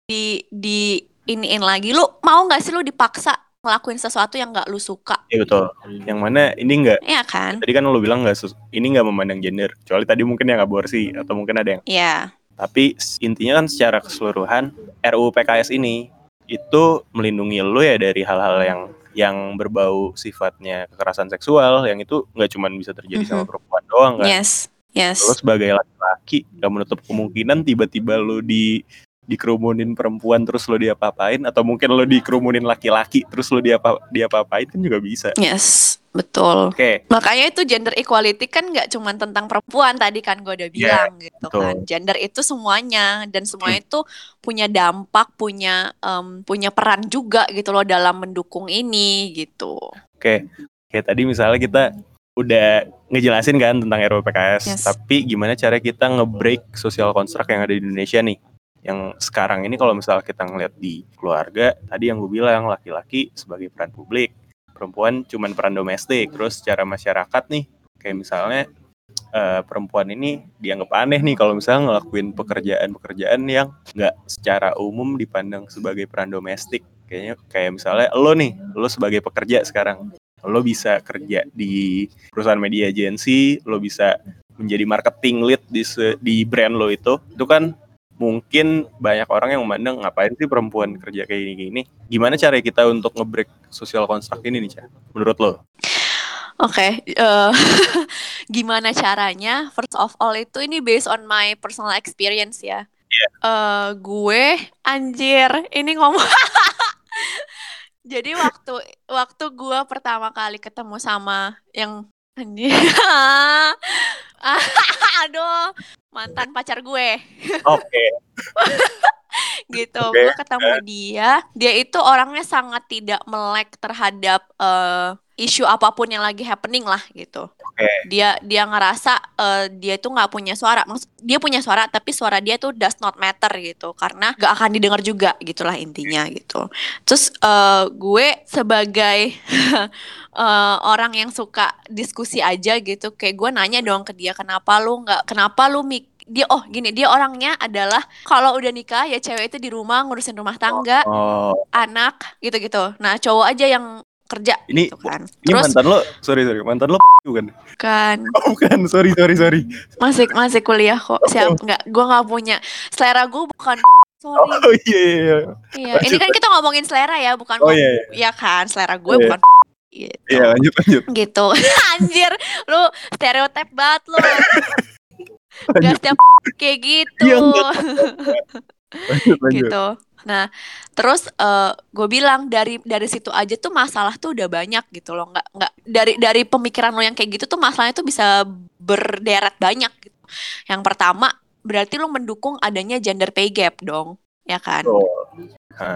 di di iniin lagi lu mau nggak sih lu dipaksa ngelakuin sesuatu yang nggak lu suka Iya betul. Yang mana ini enggak Iya kan tadi kan lo bilang nggak sus- ini nggak memandang gender. Kecuali tadi mungkin yang aborsi atau mungkin ada yang Iya Tapi intinya kan secara keseluruhan RUU PKS ini itu melindungi lo ya dari hal-hal yang yang berbau sifatnya kekerasan seksual yang itu nggak cuma bisa terjadi sama Mhm. perempuan doang kan. yes yes Lo sebagai laki-laki nggak menutup kemungkinan tiba-tiba lo di dikerumunin perempuan terus lo diapa-apain atau mungkin lo dikerumunin laki-laki terus lo diapa diapa-apain kan juga bisa. Yes, betul. Oke. Makanya itu gender equality kan nggak cuma tentang perempuan tadi kan gue udah Iya, bilang gitu betul. kan. Gender itu semuanya dan semuanya itu punya dampak, punya em, punya peran juga gitu loh dalam mendukung ini gitu. Oke. Kayak tadi misalnya kita udah ngejelasin kan tentang RUPKS, Yes. tapi gimana cara kita nge-break social construct yang ada di Indonesia nih? Yang sekarang ini kalau misalnya kita ngeliat di keluarga, tadi yang gue bilang laki-laki sebagai peran publik, perempuan cuman peran domestik. Terus secara masyarakat nih, kayak misalnya eh, perempuan ini dianggap aneh nih kalau misalnya ngelakuin pekerjaan-pekerjaan yang nggak secara umum dipandang sebagai peran domestik. Kayaknya kayak misalnya lo nih, lo sebagai pekerja sekarang, lo bisa kerja di perusahaan media agency, lo bisa menjadi marketing lead di di brand lo itu, itu kan mungkin banyak orang yang memandang ngapain sih perempuan kerja kayak gini-gini. Gimana cara kita untuk nge-break social construct ini nih, Ca? Menurut lo? Oke, eh, <laughs> gimana caranya? First of all itu ini based on my personal experience ya. Iya. Eh, gue anjir, ini ngomong. <laughs> Jadi waktu waktu gue pertama kali ketemu sama yang anjir. <laughs> <laughs> Aduh, mantan pacar gue Oke. <laughs> gitu. Oke, Gue ketemu dia, dia itu orangnya sangat tidak melek terhadap eh, isu apa pun yang lagi happening lah gitu. Oke. Dia dia ngerasa eh, dia itu nggak punya suara. Maksud dia punya suara tapi suara dia tuh does not matter gitu karena gak akan didengar juga gitulah intinya gitu. Terus eh, gue sebagai <laughs> eh, orang yang suka diskusi aja gitu, kayak gue nanya dong ke dia kenapa lu nggak kenapa lu mik dia oh gini dia orangnya adalah kalau udah nikah ya cewek itu di rumah ngurusin rumah tangga Oh, anak gitu-gitu nah cowok aja yang kerja Ini- gitu kan ini terus mantan lo, sorry sorry, mantan lo bukan? kan <laughs> Oh, bukan, sorry sorry sorry. masih masih kuliah kok siap nggak gue nggak punya selera gue bukan sorry Oh iya iya. iya. iya ini kan kita ngomongin selera ya bukan Oh ngom- iya ya iya. kan selera gue Iya. bukan gitu Iya lanjut lanjut. gitu <laughs> anjir lu stereotip banget lu <laughs> gak setiap kayak gitu Iya, lanjut lanjut. gitu. Nah, terus gue bilang dari dari situ aja tuh masalah tuh udah banyak gitu loh. Nggak nggak dari dari pemikiran lo yang kayak gitu tuh masalahnya tuh bisa berderet banyak gitu. Yang pertama berarti lo mendukung adanya gender pay gap dong, ya kan? Betul.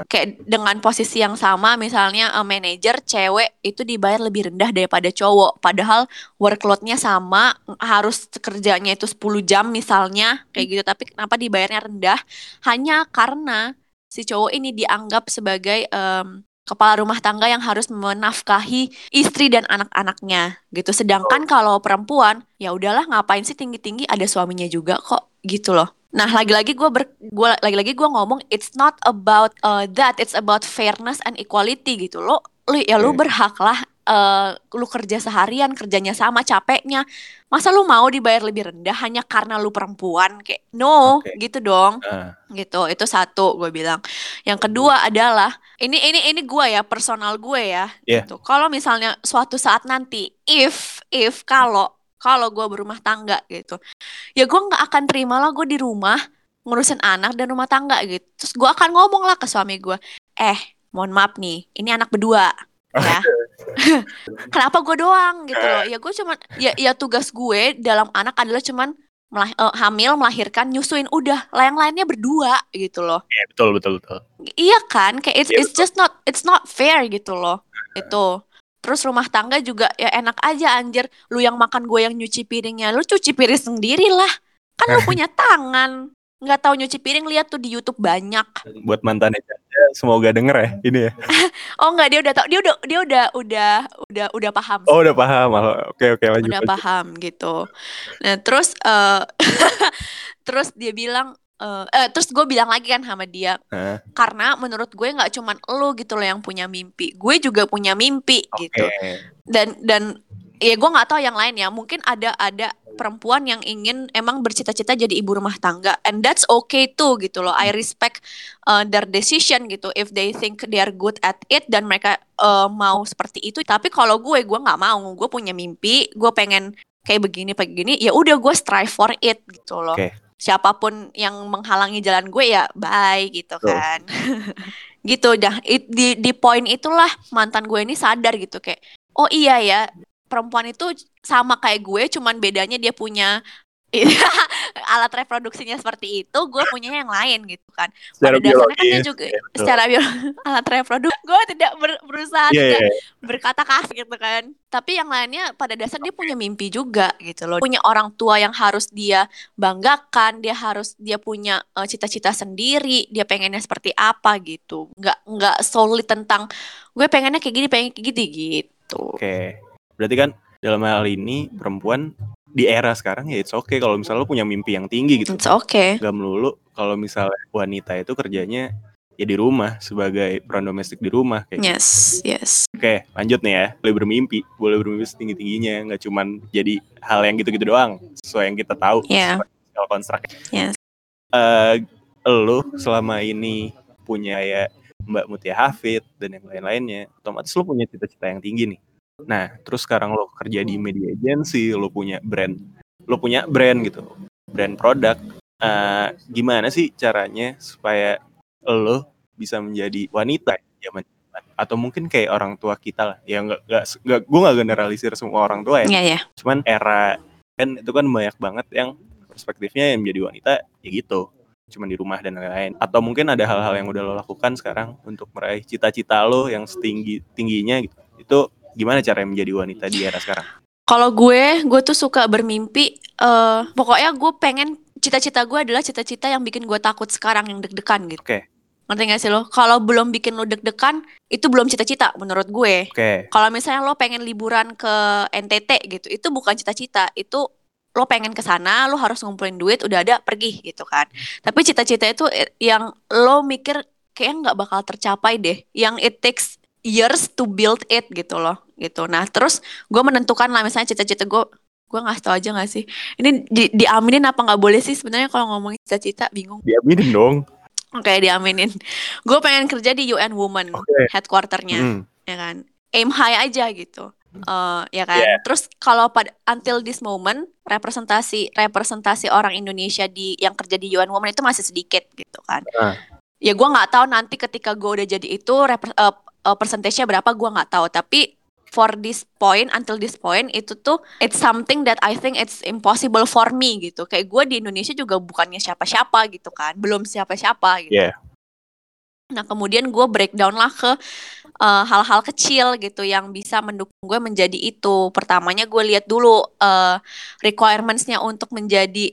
Kayak dengan posisi yang sama misalnya eh, manajer cewek itu dibayar lebih rendah daripada cowok padahal workloadnya sama harus kerjanya itu 10 jam misalnya kayak gitu tapi kenapa dibayarnya rendah hanya karena si cowok ini dianggap sebagai em, kepala rumah tangga yang harus menafkahi istri dan anak-anaknya gitu sedangkan kalau perempuan ya udahlah ngapain sih tinggi-tinggi ada suaminya juga kok gitu loh Nah, lagi-lagi gue ber, gua lagi-lagi gue ngomong it's not about uh, that, it's about fairness and equality gitu. Lo, lu ya lu Oke. berhak lah uh, lu kerja seharian, kerjanya sama capeknya. Masa lu mau dibayar lebih rendah hanya karena lu perempuan? Kayak no, Oke. gitu dong. Ah, Gitu. Itu satu gue bilang. Yang kedua adalah ini ini ini gue ya, personal gue ya. Iya. Gitu. Kalau misalnya suatu saat nanti if if kalau kalau gue berumah tangga gitu ya gue nggak akan terima lah gue di rumah ngurusin anak dan rumah tangga gitu terus gue akan ngomong lah ke suami gue eh mohon maaf nih ini anak berdua ya <laughs> kenapa gue doang gitu loh ya gue cuman ya ya tugas gue dalam anak adalah cuman melah- eh, hamil melahirkan nyusuin udah lah yang lainnya berdua gitu loh iya betul betul betul. Iya kan, kayak it's, Iya, it's just not it's not fair gitu loh. Itu. Terus rumah tangga juga ya enak aja anjir. Lu yang makan gue yang nyuci piringnya, lu cuci piring sendiri lah. Kan lu <laughs> punya tangan. Nggak tahu nyuci piring lihat tuh di YouTube banyak. Buat mantannya semoga denger ya ini ya. <laughs> Oh enggak, dia udah tahu. Dia udah dia udah udah udah udah paham. Oh udah paham. Oke oke lanjut. udah lanjut. paham gitu. Nah terus eh <laughs> terus dia bilang eh eh, terus gue bilang lagi kan sama dia karena menurut gue nggak cuman lu gitu loh yang punya mimpi, gue juga punya mimpi gitu. Oke. Dan dan ya gue nggak tahu yang lain ya. Mungkin ada ada perempuan yang ingin emang bercita-cita jadi ibu rumah tangga, and that's okay too gitu loh. I respect uh, their decision gitu. If they think they are good at it dan mereka uh, mau seperti itu. Tapi kalau gue gue nggak mau. Gue punya mimpi, gue pengen kayak begini begini. Ya udah gue strive for it gitu loh. Oke. siapa pun yang menghalangi jalan gue ya bye gitu Betul. kan <laughs> gitu dah It- di di poin itulah mantan gue ini sadar gitu kayak oh iya ya perempuan itu sama kayak gue cuman bedanya dia punya <laughs> alat reproduksinya seperti itu gue punya yang lain gitu kan Secara pada dasarnya kan dia juga ya, betul. secara biologis <laughs> alat reproduksi gue tidak ber- berusaha Iya, tidak iya. berkata kasar gitu kan tapi yang lainnya pada dasar dia punya mimpi juga gitu loh punya orang tua yang harus dia banggakan dia harus dia punya eh, cita-cita sendiri dia pengennya seperti apa gitu nggak nggak solely tentang gue pengennya kayak gini pengen kayak gini gitu Oke. Berarti kan dalam hal ini perempuan di era sekarang ya it's okay kalau misalnya lo punya mimpi yang tinggi gitu. it's okay Gak melulu kalau misalnya wanita itu kerjanya ya di rumah sebagai peran domestik di rumah kayak gitu. yes yes Oke, lanjut nih ya. Boleh bermimpi, boleh bermimpi setinggi-tingginya, nggak cuman jadi hal yang gitu-gitu doang, sesuai yang kita tahu. Iya. Kalau konstruk. Yes. Eh, lo selama ini punya ya Mbak Mutia Hafid dan yang lain-lainnya, otomatis lo punya cita-cita yang tinggi nih. Nah, terus sekarang lo kerja di media agency, lo punya brand, lo punya brand gitu, brand produk. Eh, gimana sih caranya supaya lo bisa menjadi wanita zaman atau mungkin kayak orang tua kita lah ya nggak nggak gue nggak generalisir semua orang tua ya. Iya ya cuman era kan itu kan banyak banget yang perspektifnya yang menjadi wanita ya gitu. Cuman di rumah dan lain-lain. Atau mungkin ada hal-hal yang udah lo lakukan sekarang untuk meraih cita-cita lo yang setinggi tingginya gitu. Itu gimana cara menjadi wanita di era sekarang Kalau gue, gue tuh suka bermimpi. eh pokoknya gue pengen cita-cita gue adalah cita-cita yang bikin gue takut sekarang yang deg-degan gitu. Oke. Ngerti gak sih lo? Kalau belum bikin lo deg-degan, itu belum cita-cita menurut gue. oke Kalau misalnya lo pengen liburan ke NTT gitu, itu bukan cita-cita, itu lo pengen ke sana, lo harus ngumpulin duit, udah ada pergi gitu kan. Tapi cita-cita itu yang lo mikir kayaknya nggak bakal tercapai deh, yang it takes years to build it gitu loh, gitu. Nah terus gue menentukan lah misalnya cita-cita gue, gue ngasih tau aja gak sih? Ini di, diaminin apa nggak boleh sih sebenarnya kalau ngomongin cita-cita bingung. diaminin dong Oke diaminin. Gue pengen kerja di UN Women Oke. headquarternya Hmm, ya kan aim high aja gitu Eh ya kan Yeah. terus kalau pada until this moment representasi representasi orang Indonesia di yang kerja di UN Women itu masih sedikit gitu kan Ah. ya gue nggak tahu nanti ketika gue udah jadi itu repre- eh, eh, persentasenya berapa gue nggak tahu tapi for this point until this point itu tuh it's something that I think it's impossible for me gitu kayak gue di Indonesia juga bukannya siapa-siapa gitu kan belum siapa-siapa gitu Yeah. Nah, kemudian gue breakdown lah ke eh, hal-hal kecil gitu yang bisa mendukung gue menjadi itu. Pertamanya gue lihat dulu eh, requirements-nya untuk menjadi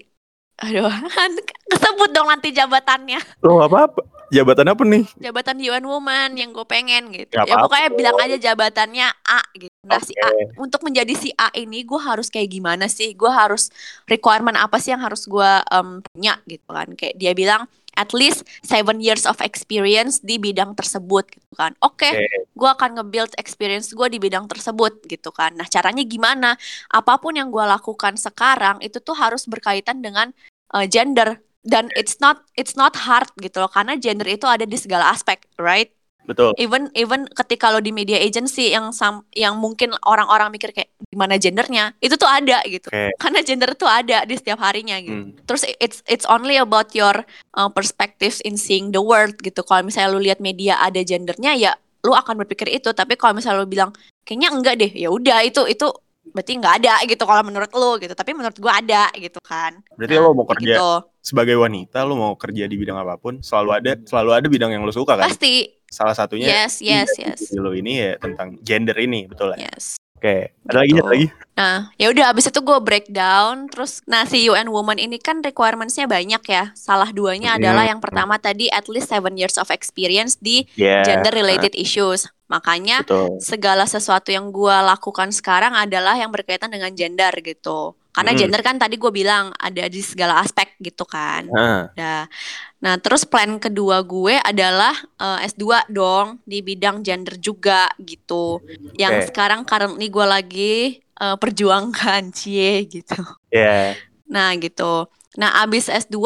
aduh, <laughs> kesebut dong nanti jabatannya. lo nggak apa-apa jabatan apa nih Jabatan UN Woman yang gue pengen gitu. Nggak Ya apa-apa. pokoknya bilang aja jabatannya A gitu. Nah, si A untuk menjadi si A ini gue harus kayak gimana sih? Gue harus requirement apa sih yang harus gue em, punya gitu kan? Kayak dia bilang at least seven years of experience di bidang tersebut gitu kan. Oke, Oke. gue akan nge-build experience gue di bidang tersebut gitu kan. Nah caranya gimana? Apa pun yang gue lakukan sekarang itu tuh harus berkaitan dengan uh, gender dan it's not it's not hard gitu loh karena gender itu ada di segala aspek, right? Betul. Even even ketika lo di media agency yang sam, yang mungkin orang-orang mikir kayak gimana gendernya? Itu tuh ada gitu. Oke. karena gender tuh ada di setiap harinya gitu. Hmm. terus it's it's only about your uh, perspectives in seeing the world gitu. Kalau misalnya lu lihat media ada gendernya ya lu akan berpikir itu. Tapi kalau misalnya lu bilang kayaknya enggak deh. Ya udah itu itu berarti nggak ada gitu kalau menurut lu gitu. Tapi menurut gua ada gitu kan. Berarti lo mau kerja gitu. sebagai wanita lo mau kerja di bidang apa pun selalu ada selalu ada bidang yang lo suka kan? Pasti salah satunya yes yes yes lo ini ya tentang gender ini betul ya yes oke ada lagi Gitu. ada lagi Nah, ya udah abis itu gue breakdown terus nah si UN Woman ini kan requirements-nya banyak ya. Salah duanya Hmm. adalah yang pertama tadi at least seven years of experience di ya gender related issues. Makanya betul segala sesuatu yang gue lakukan sekarang adalah yang berkaitan dengan gender gitu. Karena Hmm. gender kan tadi gue bilang ada di segala aspek gitu kan. nah Nah, nah terus plan kedua gue adalah eh, S2 dong di bidang gender juga gitu. Yang Oke. sekarang currently gue lagi eh, perjuangkan <laughs> cie gitu. ya Nah, gitu. Nah, abis S2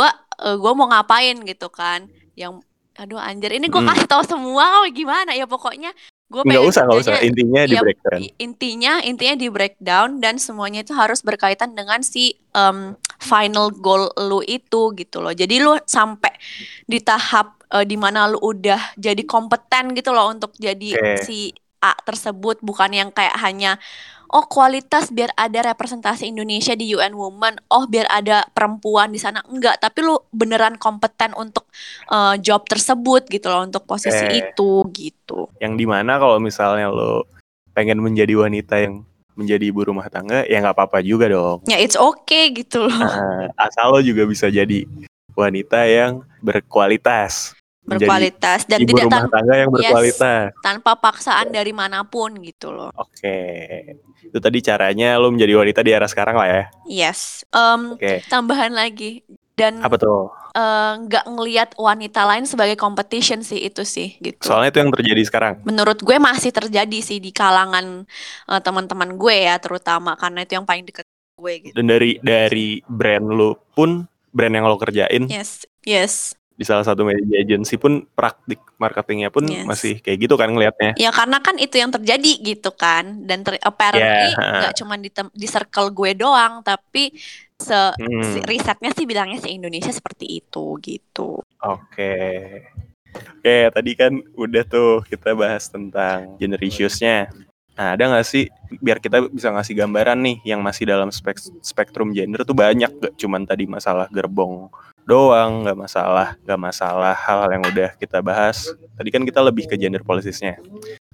eh, gue mau ngapain gitu kan. Yang aduh anjir ini gue Hmm. kasih tahu semua oh, gimana ya pokoknya gue nggak usah nggak usah. intinya di ya, breakdown. intinya intinya di breakdown dan semuanya itu harus berkaitan dengan si um, final goal lu itu gitu loh. Jadi lu sampai di tahap uh, di mana lu udah jadi kompeten gitu loh untuk jadi Oke. si A tersebut. Bukan yang kayak hanya oh kualitas biar ada representasi Indonesia di UN Women. Oh biar ada perempuan di sana. Enggak tapi lu beneran kompeten untuk uh, job tersebut gitu loh untuk posisi Oke. itu gitu. Yang di mana kalau misalnya lo pengen menjadi wanita yang menjadi ibu rumah tangga ya nggak apa-apa juga dong. Ya it's okay gitu loh. Nah, <laughs> asal lo juga bisa jadi wanita yang berkualitas berkualitas dan ibu tidak rumah tan- tangga yang Yes. berkualitas. tanpa paksaan dari mana pun gitu loh. Oke. Itu tadi caranya lo menjadi wanita di era sekarang lah ya? Yes. Em, oke. tambahan lagi. Dan apa tuh? eh, nggak ngelihat wanita lain sebagai competition sih itu sih gitu. Soalnya itu yang terjadi sekarang? Menurut gue masih terjadi sih di kalangan eh, teman-teman gue ya terutama karena itu yang paling deket gue gitu. Dan dari dari brand lo pun brand yang lo kerjain? Yes. Yes di salah satu media agency pun praktik marketingnya pun Yes. masih kayak gitu kan ngelihatnya ya karena kan itu yang terjadi gitu kan dan ter- apparently Ya, nggak cuma di di circle gue doang tapi se Hmm, risetnya sih bilangnya si Indonesia seperti itu gitu Oke. Oke, tadi kan udah tuh kita bahas tentang gender issues-nya. Nah, ada nggak sih biar kita bisa ngasih gambaran nih yang masih dalam spek spektrum gender tuh banyak gak cuman tadi masalah gerbong doang, nggak masalah, nggak masalah hal yang udah kita bahas. Tadi kan kita lebih ke gender politisnya.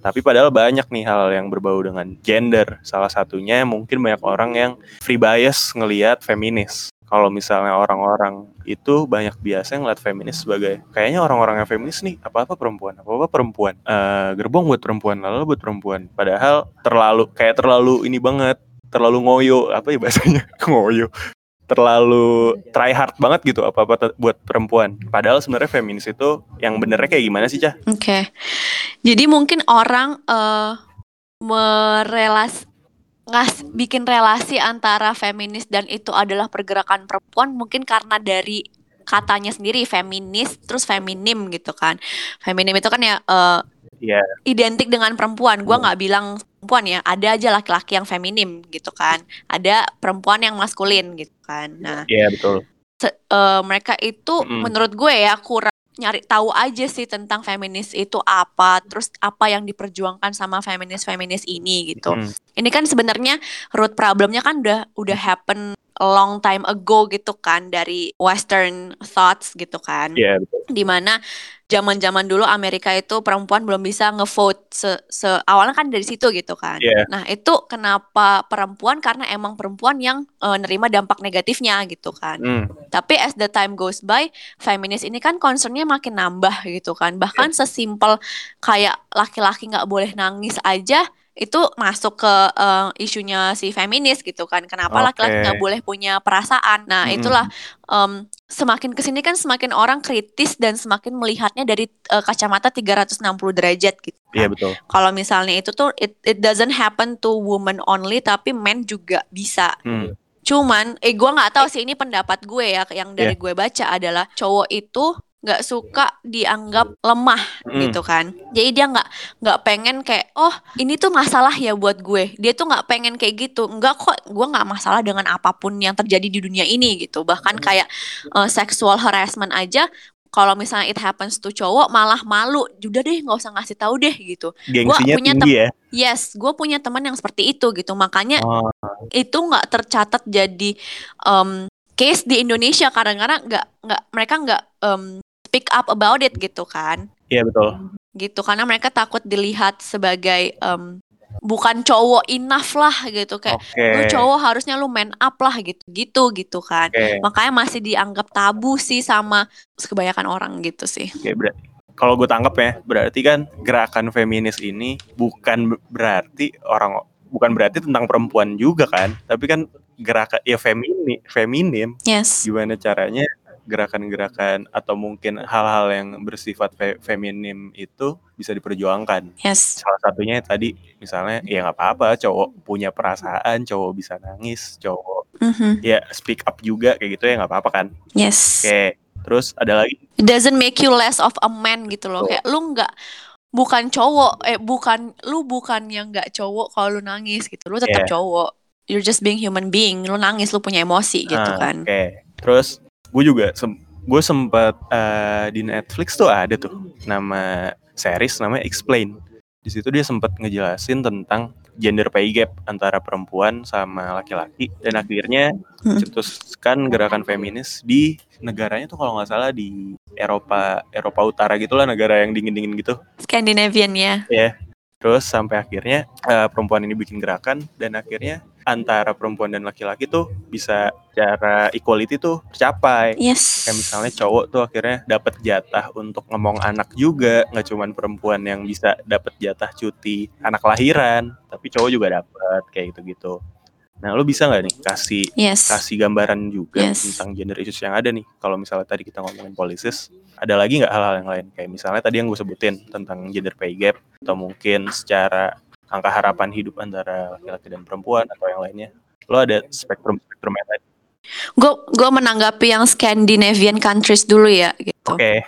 Tapi padahal banyak nih hal yang berbau dengan gender. Salah satunya mungkin banyak orang yang free bias ngelihat feminis. Kalau misalnya orang-orang itu banyak biasa ngeliat feminis sebagai kayaknya orang-orang yang feminis nih apa-apa perempuan, apa-apa perempuan. Eh, gerbong buat perempuan, lalu buat perempuan. Padahal terlalu kayak terlalu ini banget, terlalu ngoyo, apa ya bahasanya? <laughs> ngoyo. Terlalu try hard banget gitu apa-apa buat perempuan. Padahal sebenarnya feminis itu yang benernya kayak gimana sih, Cah? Oke. Jadi mungkin orang eh merelas ngas bikin relasi antara feminis dan itu adalah pergerakan perempuan mungkin karena dari katanya sendiri feminis terus feminim gitu kan. Feminim itu kan ya eh, Iya. identik dengan perempuan. Gua nggak bilang perempuan ya, ada aja laki-laki yang feminim gitu kan. Ada perempuan yang maskulin gitu kan. Nah, Iya, betul. se- eh, mereka itu Mm-mm. menurut gue ya kurang nyari tahu aja sih tentang feminis itu apa, terus apa yang diperjuangkan sama feminis-feminis ini gitu. Hmm. Ini kan sebenarnya root problemnya kan udah udah happen a long time ago gitu kan dari western thoughts gitu kan Iya, betul. di mana zaman-zaman dulu Amerika itu perempuan belum bisa ngevote se, se- awalnya kan dari situ gitu kan. Iya. Nah itu kenapa perempuan karena emang perempuan yang eh, nerima dampak negatifnya gitu kan. Hmm. Tapi as the time goes by, feminis ini kan concernnya makin nambah gitu kan. Bahkan sesimpel kayak laki-laki nggak boleh nangis aja itu masuk ke eh, isunya si feminis gitu kan. Kenapa Oke. laki-laki nggak boleh punya perasaan? Nah Mm-mm. itulah em, semakin ke sini kan semakin orang kritis dan semakin melihatnya dari eh, kacamata 360 derajat gitu. Iya, kan. betul. Kalau misalnya itu tuh it, it doesn't happen to women only tapi men juga bisa. Hmm. Cuman, eh gue nggak tahu sih ini pendapat gue ya yang dari gue baca adalah cowok itu nggak suka dianggap lemah Hmm. gitu kan. Jadi dia nggak nggak pengen kayak oh ini tuh masalah ya buat gue. Dia tuh nggak pengen kayak gitu. Enggak kok, gue nggak masalah dengan apa pun yang terjadi di dunia ini gitu. Bahkan kayak eh, sexual harassment aja. Kalau misalnya it happens to cowok malah malu, udah deh nggak usah ngasih tahu deh gitu. Gengsinya punya tinggi ya. Yes, gue punya teman yang seperti itu gitu. Makanya Oh, itu nggak tercatat jadi um, case di Indonesia kadang-kadang nggak nggak mereka nggak um, speak up about it gitu kan iya betul. gitu karena mereka takut dilihat sebagai um, bukan cowok enough lah gitu kayak Oke. lu cowok harusnya lu man up lah gitu gitu gitu kan Oke. makanya masih dianggap tabu sih sama kebanyakan orang gitu sih Oke, ber- kalau gue tangkap ya, berarti kan gerakan feminis ini bukan ber- berarti orang bukan berarti tentang perempuan juga kan, tapi kan gerakan ya femini, feminim. yes Gimana caranya gerakan-gerakan atau mungkin hal-hal yang bersifat fe- feminim itu bisa diperjuangkan. yes Salah satunya tadi misalnya ya nggak apa-apa, cowok punya perasaan, cowok bisa nangis, cowok Mhm. ya speak up juga kayak gitu ya nggak apa-apa kan. yes Oke, terus ada lagi It doesn't make you less of a man gitu loh. Betul. Kayak lu nggak bukan cowok eh bukan lu bukan yang nggak cowok kalau lu nangis gitu lu tetap Yeah. cowok you're just being human being lu nangis lu punya emosi gitu Ah, kan Oke. Terus gue juga sem gue sempat eh, di Netflix tuh ada tuh nama series namanya Explain. Di situ dia sempat ngejelasin tentang gender pay gap antara perempuan sama laki-laki dan akhirnya Hmm. cetuskan gerakan feminis di negaranya tuh kalau nggak salah di Eropa Eropa Utara gitulah negara yang dingin-dingin gitu. Scandinavian ya Ya. Terus sampai akhirnya eh, perempuan ini bikin gerakan dan akhirnya antara perempuan dan laki-laki tuh bisa cara equality tuh tercapai. yes Kayak misalnya cowok tuh akhirnya dapat jatah untuk ngomong anak juga, nggak cuman perempuan yang bisa dapat jatah cuti anak lahiran, tapi cowok juga dapat kayak gitu-gitu. Nah, lu bisa nggak nih kasih yes kasih gambaran juga Yes. tentang gender issues yang ada nih. Kalau misalnya tadi kita ngomongin policies, ada lagi nggak hal-hal yang lain? Kayak misalnya tadi yang gue sebutin tentang gender pay gap, atau mungkin secara angka harapan hidup antara laki-laki dan perempuan atau yang lainnya. Lo ada spektrum-spektrum yang tadi. gue gue menanggapi yang Scandinavian countries dulu ya gitu Oke,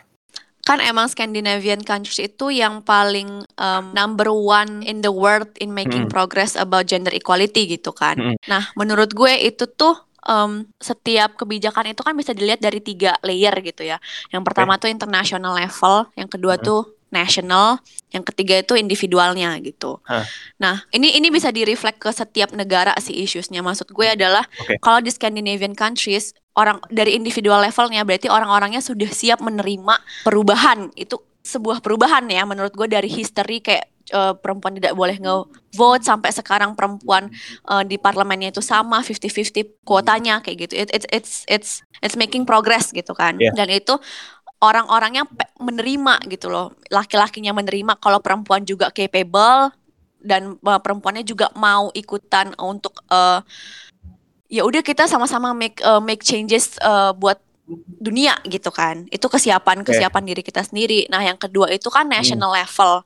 kan emang Scandinavian countries itu yang paling um, number one in the world in making Mm. progress about gender equality gitu kan. Mm. Nah, menurut gue itu tuh um, setiap kebijakan itu kan bisa dilihat dari tiga layer gitu ya. Yang pertama tuh international level, yang kedua Mm. tuh national, yang ketiga itu individualnya gitu. Hah. Nah, ini ini bisa direflect ke setiap negara sih issuesnya. Maksud gue adalah Oke. kalau di Scandinavian countries orang dari individual levelnya berarti orang-orangnya sudah siap menerima perubahan itu sebuah perubahan ya menurut gue dari history kayak eh, perempuan tidak boleh nge-vote sampai sekarang perempuan eh, di parlemennya itu sama 50-50 kuotanya kayak gitu It- it's it's it's it's making progress gitu kan Yeah. dan itu orang-orangnya pe- menerima gitu loh. Laki-lakinya menerima kalau perempuan juga capable dan eh, perempuannya juga mau ikutan untuk eh, ya udah kita sama-sama make eh, make changes eh, buat dunia gitu kan. Itu kesiapan kesiapan diri kita sendiri. Nah yang kedua itu kan national level.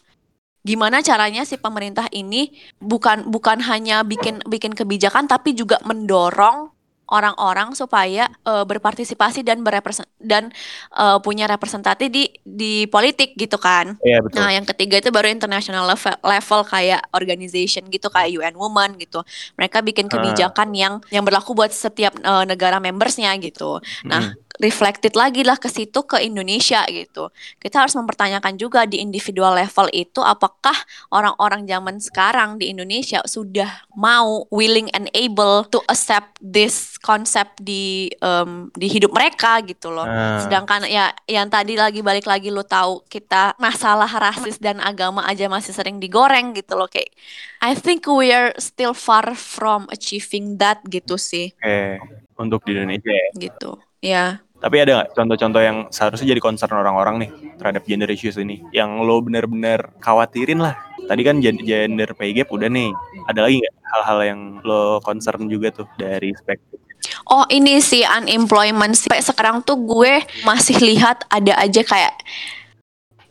Gimana caranya si pemerintah ini bukan bukan hanya bikin bikin kebijakan tapi juga mendorong orang-orang supaya eh, berpartisipasi dan berrepresen dan eh, punya representasi di di politik gitu kan iya betul. Nah, yang ketiga itu baru international level, level kayak organization gitu kayak UN Women gitu. Mereka bikin Ah. kebijakan yang yang berlaku buat setiap eh, negara membersnya gitu. Nah, Mm. Reflected lagi lah ke situ ke Indonesia gitu. Kita harus mempertanyakan juga di individual level itu apakah orang-orang zaman sekarang di Indonesia sudah mau willing and able to accept this concept di em, di hidup mereka gitu loh. Ah, Sedangkan ya yang tadi lagi balik lagi lo tahu kita masalah rasis dan agama aja masih sering digoreng gitu loh kayak I think we are still far from achieving that gitu sih Oke, untuk di Indonesia ya. gitu. Ya. Tapi ada nggak contoh-contoh yang seharusnya jadi concern orang-orang nih terhadap gender issues ini? Yang lo bener-bener khawatirin lah. Tadi kan gen- gender pay gap udah nih. Ada lagi nggak hal-hal yang lo concern juga tuh dari spektrum? Oh ini sih unemployment sih. Sampai sekarang tuh gue masih lihat ada aja kayak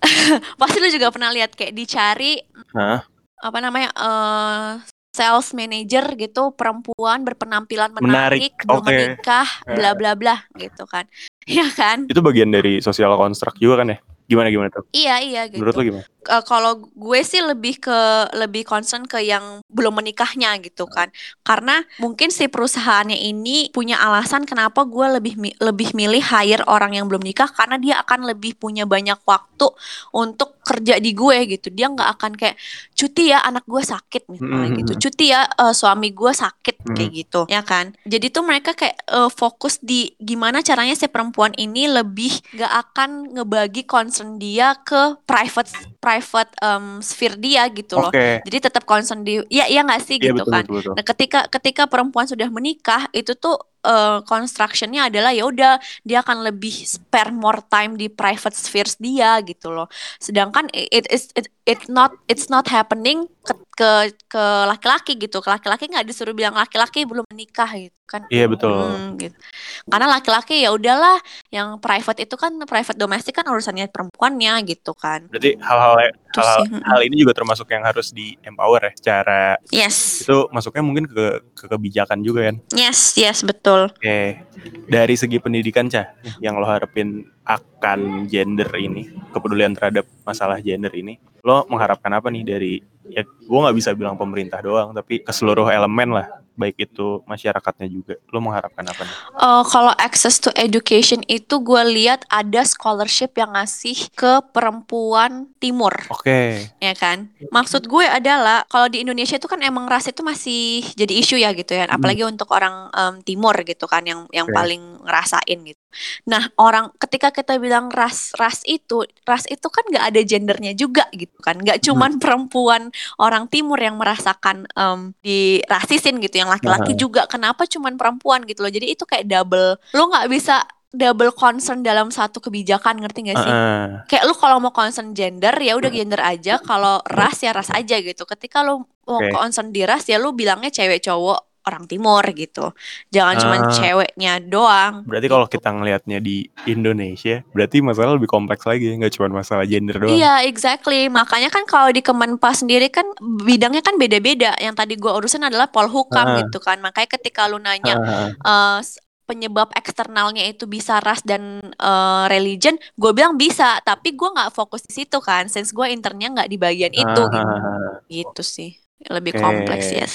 <laughs> pasti lu juga pernah lihat kayak dicari Hah? apa namanya eh sales manager gitu perempuan berpenampilan Menarik, menarik, belum oke. menikah bla bla bla gitu kan <laughs> ya kan Itu bagian dari social construct juga kan ya? Gimana gimana tuh? iya iya gitu Menurut lo gimana? Eh, kalau gue sih lebih ke lebih concern ke yang belum menikahnya gitu kan karena mungkin si perusahaannya ini punya alasan kenapa gue lebih lebih milih hire orang yang belum nikah karena dia akan lebih punya banyak waktu untuk kerja di gue gitu dia nggak akan kayak cuti ya anak gue sakit misalnya Mhm. gitu cuti ya eh, suami gue sakit Mhm. kayak gitu ya kan jadi tuh mereka kayak eh, fokus di gimana caranya si perempuan ini lebih nggak akan ngebagi concern dia ke private private em, sphere dia gitu loh Oke. jadi tetap concern di ya iya nggak sih Iya gitu betul, kan betul betul. Nah, ketika ketika perempuan sudah menikah itu tuh eh, constructionnya adalah ya udah dia akan lebih spare more time di private spheres dia gitu loh. Sedangkan it is it, it's not it's not happening ke ke ke laki-laki gitu. Ke laki-laki nggak disuruh bilang laki-laki belum menikah gitu kan. Iya betul. Hmm, gitu. Karena laki-laki ya udahlah yang private itu kan private domestik kan urusannya perempuannya gitu kan. Berarti hal-hal Itu hal, sih, mm-mm. hal ini juga termasuk yang harus di empower ya secara Yes. itu masuknya mungkin ke, ke kebijakan juga kan. Yes, yes betul. Oke, dari segi pendidikan cah, yang lo harapin akan gender ini, kepedulian terhadap masalah gender ini, lo mengharapkan apa nih dari ya gue nggak bisa bilang pemerintah doang tapi ke seluruh elemen lah baik itu masyarakatnya juga lo mengharapkan apa nih Uh, kalau access to education itu gue lihat ada scholarship yang ngasih ke perempuan timur, oke ya kan? Maksud gue adalah kalau di Indonesia itu kan emang ras itu masih jadi isu ya gitu ya, apalagi untuk orang em, timur gitu kan yang yang Oke. paling ngerasain gitu. Nah orang ketika kita bilang ras ras itu ras itu kan nggak ada gendernya juga gitu kan, nggak cuman perempuan orang timur yang merasakan em, dirasisin gitu, yang laki-laki Aha. juga. Kenapa cuman perempuan gitu loh? Jadi itu kayak double, lo nggak bisa double concern dalam satu kebijakan ngerti gak sih? Heeh. Kayak lu kalau mau concern gender ya udah gender aja, kalau ras ya ras aja gitu. Ketika lu mau Oke. concern di ras ya lu bilangnya cewek cowok orang timur gitu. Jangan cuma Ah. ceweknya doang. berarti kalau kita ngelihatnya di Indonesia berarti masalah lebih kompleks lagi nggak cuma masalah gender doang Iya, exactly. Makanya kan kalau di Kemenpas sendiri kan bidangnya kan beda-beda. Yang tadi gua urusin adalah polhukam Ah. gitu kan. Makanya ketika lu nanya eh, s- penyebab eksternalnya itu bisa ras dan eh, religion, gue bilang bisa, tapi gua nggak fokus di situ kan, since gue internnya nggak di bagian itu gitu, Hahaha. gitu sih, lebih Oke. kompleks yes.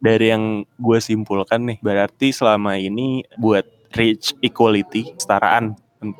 Dari yang gue simpulkan nih berarti selama ini buat reach equality kesetaraan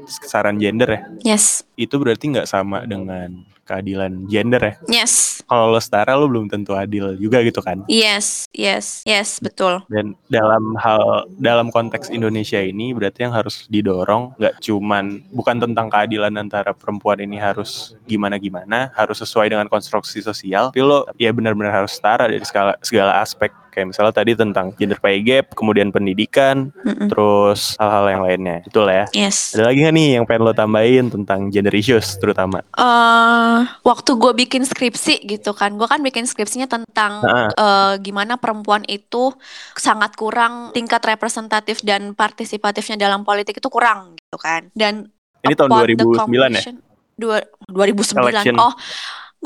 kesetaraan gender ya Yes, itu berarti nggak sama dengan keadilan gender ya? Yes, kalau lo setara lo belum tentu adil juga gitu kan? Yes, yes, yes, betul. dan dalam hal dalam konteks Indonesia ini berarti yang harus didorong nggak cuman bukan tentang keadilan antara perempuan ini harus gimana gimana harus sesuai dengan konstruksi sosial tapi lo ya benar-benar harus setara dari segala segala aspek kayak misalnya tadi tentang gender pay gap kemudian pendidikan Mm-mm. terus hal-hal yang lainnya itulah ya Yes. ada lagi nggak nih yang pengen lo tambahin tentang gender issues terutama eh waktu gue bikin skripsi gitu kan, gue kan bikin skripsinya tentang Heeh. eh, gimana perempuan itu sangat kurang tingkat representatif dan partisipatifnya dalam politik itu kurang gitu kan. Dan Ini tahun upon the 2009 ya? Dua, 2009. Election. Oh,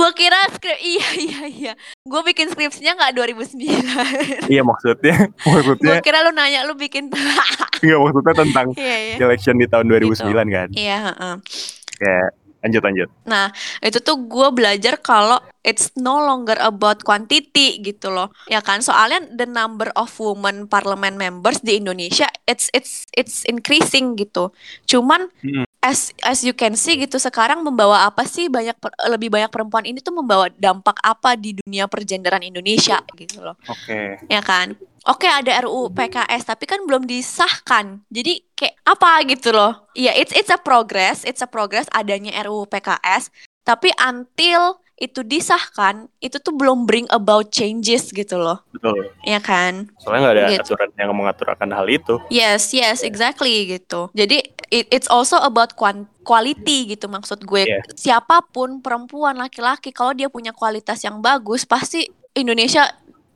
gue kira skrip <laughs> iya iya iya. Gue bikin skripsinya nggak 2009. iya maksudnya <laughs> maksudnya gue kira lu nanya lu bikin. <laughs> nggak maksudnya tentang Iya iya. election di tahun 2009 kan Iya. heeh. ya lanjut lanjut Nah, itu tuh gue belajar kalau it's no longer about quantity gitu loh. Ya kan? Soalnya the number of women parliament members di Indonesia it's it's it's increasing gitu. Cuman Mm. As as you can see gitu sekarang membawa apa sih banyak per- lebih banyak perempuan ini tuh membawa dampak apa di dunia pergenderan Indonesia gitu loh. oke Ya kan? Oke ada RUU PKS tapi kan belum disahkan. Jadi kayak apa gitu loh. Iya, it's it's a progress, it's a progress adanya RUU PKS, tapi until itu disahkan, itu tuh belum bring about changes gitu loh. betul Ya kan? soalnya nggak ada Gitu. aturan yang mengatur akan hal itu Yes, yes, exactly gitu. Jadi it- it's also about quality gitu maksud gue. Iya. Siapa pun perempuan, laki-laki kalau dia punya kualitas yang bagus, pasti Indonesia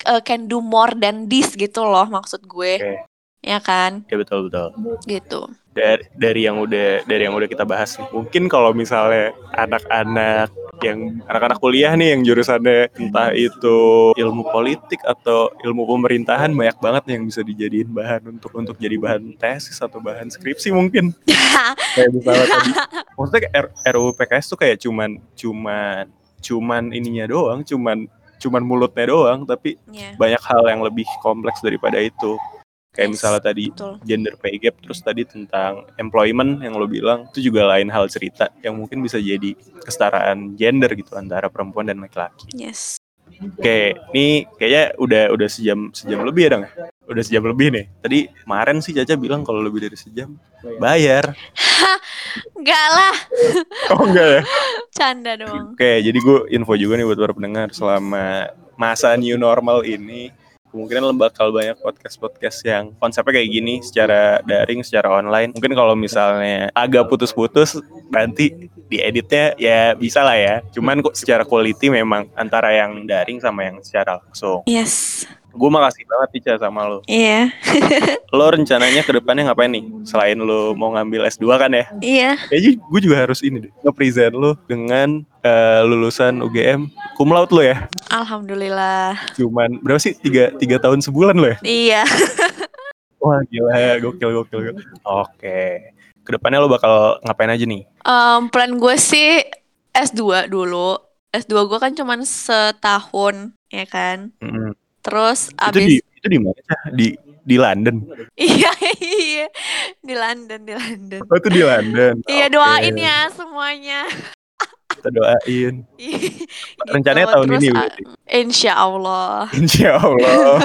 uh, can do more than this gitu loh maksud gue. Oke. Ya kan? ya betul betul Gitu. dari dari yang udah dari yang udah kita bahas nih mungkin kalau misalnya anak-anak yang anak-anak kuliah nih yang jurusannya entah itu ilmu politik atau ilmu pemerintahan banyak banget nih yang bisa dijadiin bahan untuk untuk jadi bahan tesis atau bahan skripsi mungkin. <laughs> Kayak misalnya tadi. Maksudnya kayak R- RUU PKS tuh kayak cuman cuman cuman ininya doang cuman cuman mulutnya doang tapi Ya, banyak hal yang lebih kompleks daripada itu kayak Yes, misalnya tadi betul. gender pay gap terus tadi tentang employment yang lo bilang itu juga lain hal cerita yang mungkin bisa jadi kesetaraan gender gitu antara perempuan dan laki-laki. Yes. Oke, ini kayaknya udah udah sejam sejam lebih ya dong? Udah sejam lebih nih. Tadi kemarin sih Caca bilang kalau lebih dari sejam bayar. Enggak lah, Oh enggak ya? canda doang. Oke, jadi gue info juga nih buat para pendengar selama masa new normal ini kemungkinan bakal banyak podcast-podcast yang konsepnya kayak gini secara daring, secara online. Mungkin kalau misalnya agak putus-putus nanti dieditnya ya bisa lah ya. Cuman kok secara quality memang antara yang daring sama yang secara langsung. Yes. Gue makasih banget Ica sama lo. Iya. <laughs> Lo rencananya ke depannya ngapain nih? Selain lo mau ngambil S2 kan ya? Iya. Kayaknya gue juga harus ini deh. Nge-present lo dengan eh, lulusan UGM cum laude lo ya. Alhamdulillah. Cuman berapa sih? Tiga, tiga tahun sebulan lo ya? Iya. <laughs> Wah gila, gokil, gokil, gokil. Oke. Ke depannya lo bakal ngapain aja nih? Em, plan gue sih S2 dulu. S2 gue kan cuman setahun, ya kan. Mm. Terus Itu abis di itu di mana? Di di London. iya <laughs> iya di London di London. Oh, itu di London. Iya doain ya semuanya. Kita doain. Gitu. Rencananya tahun Terus, ini berarti. Insya Allah Insya Allah. <laughs>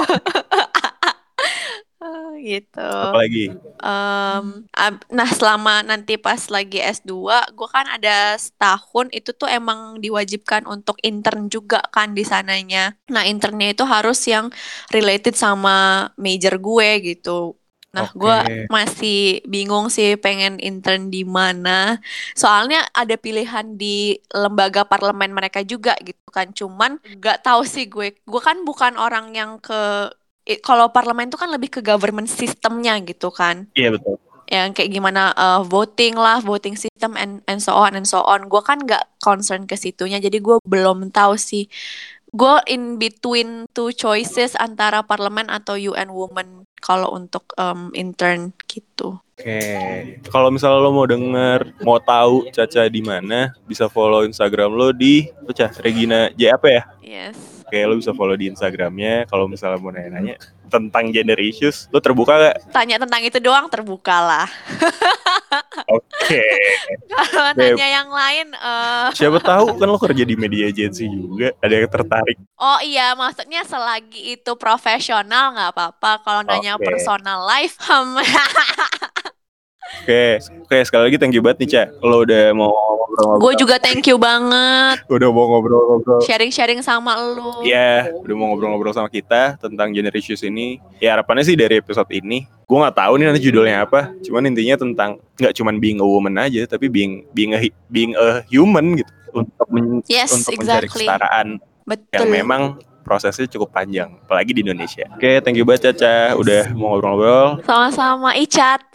Gitu. Apalagi? Em, ab- nah selama nanti pas lagi S2 gue kan ada setahun itu tuh emang diwajibkan untuk intern juga kan di sananya. Nah internnya itu harus yang related sama major gue gitu. Nah Oke. gue masih bingung sih pengen intern di mana. Soalnya ada pilihan di lembaga parlemen mereka juga gitu kan. Cuman nggak tahu sih gue. Gue kan bukan orang yang ke kalau parlemen itu kan lebih ke government sistemnya gitu kan Iya betul. yang kayak gimana uh, voting lah, voting system and and so on and so on. Gue kan nggak concern ke situnya, jadi gue belum tahu sih. Gue in between two choices antara parlemen atau UN Women kalau untuk um, intern gitu. Oke. Kalau misalnya lo mau denger, mau tahu Caca di mana, bisa follow Instagram lo di apa Cah? Regina J apa ya? Yes. Oke, lo bisa follow di Instagramnya. Kalau misalnya mau nanya-nanya tentang gender issues, lo terbuka gak? Tanya tentang itu doang terbuka lah. <laughs> Oke. Kalau nanya yang lain, eh Siapa <laughs> tahu kan lo kerja di media agency juga, ada yang tertarik. oh iya, maksudnya selagi itu profesional nggak apa-apa. Kalau nanya Oke. personal life, <laughs> hmm, Oke, oke sekali lagi thank you banget nih Ca. Lo udah mau ngobrol-ngobrol. gue juga thank you banget. udah mau ngobrol-ngobrol. sharing-sharing sama lu. Iya, udah mau ngobrol-ngobrol sama kita tentang gender issues ini. Ya harapannya sih dari episode ini, gue nggak tahu nih nanti judulnya apa. Cuman intinya tentang nggak cuman being a woman aja, tapi being being a being a human gitu untuk men- Yes, untuk mencari exactly. kesetaraan yang Betul. memang prosesnya cukup panjang, apalagi di Indonesia. Oke, thank you banget Caca, udah mau ngobrol-ngobrol. Sama-sama Icat.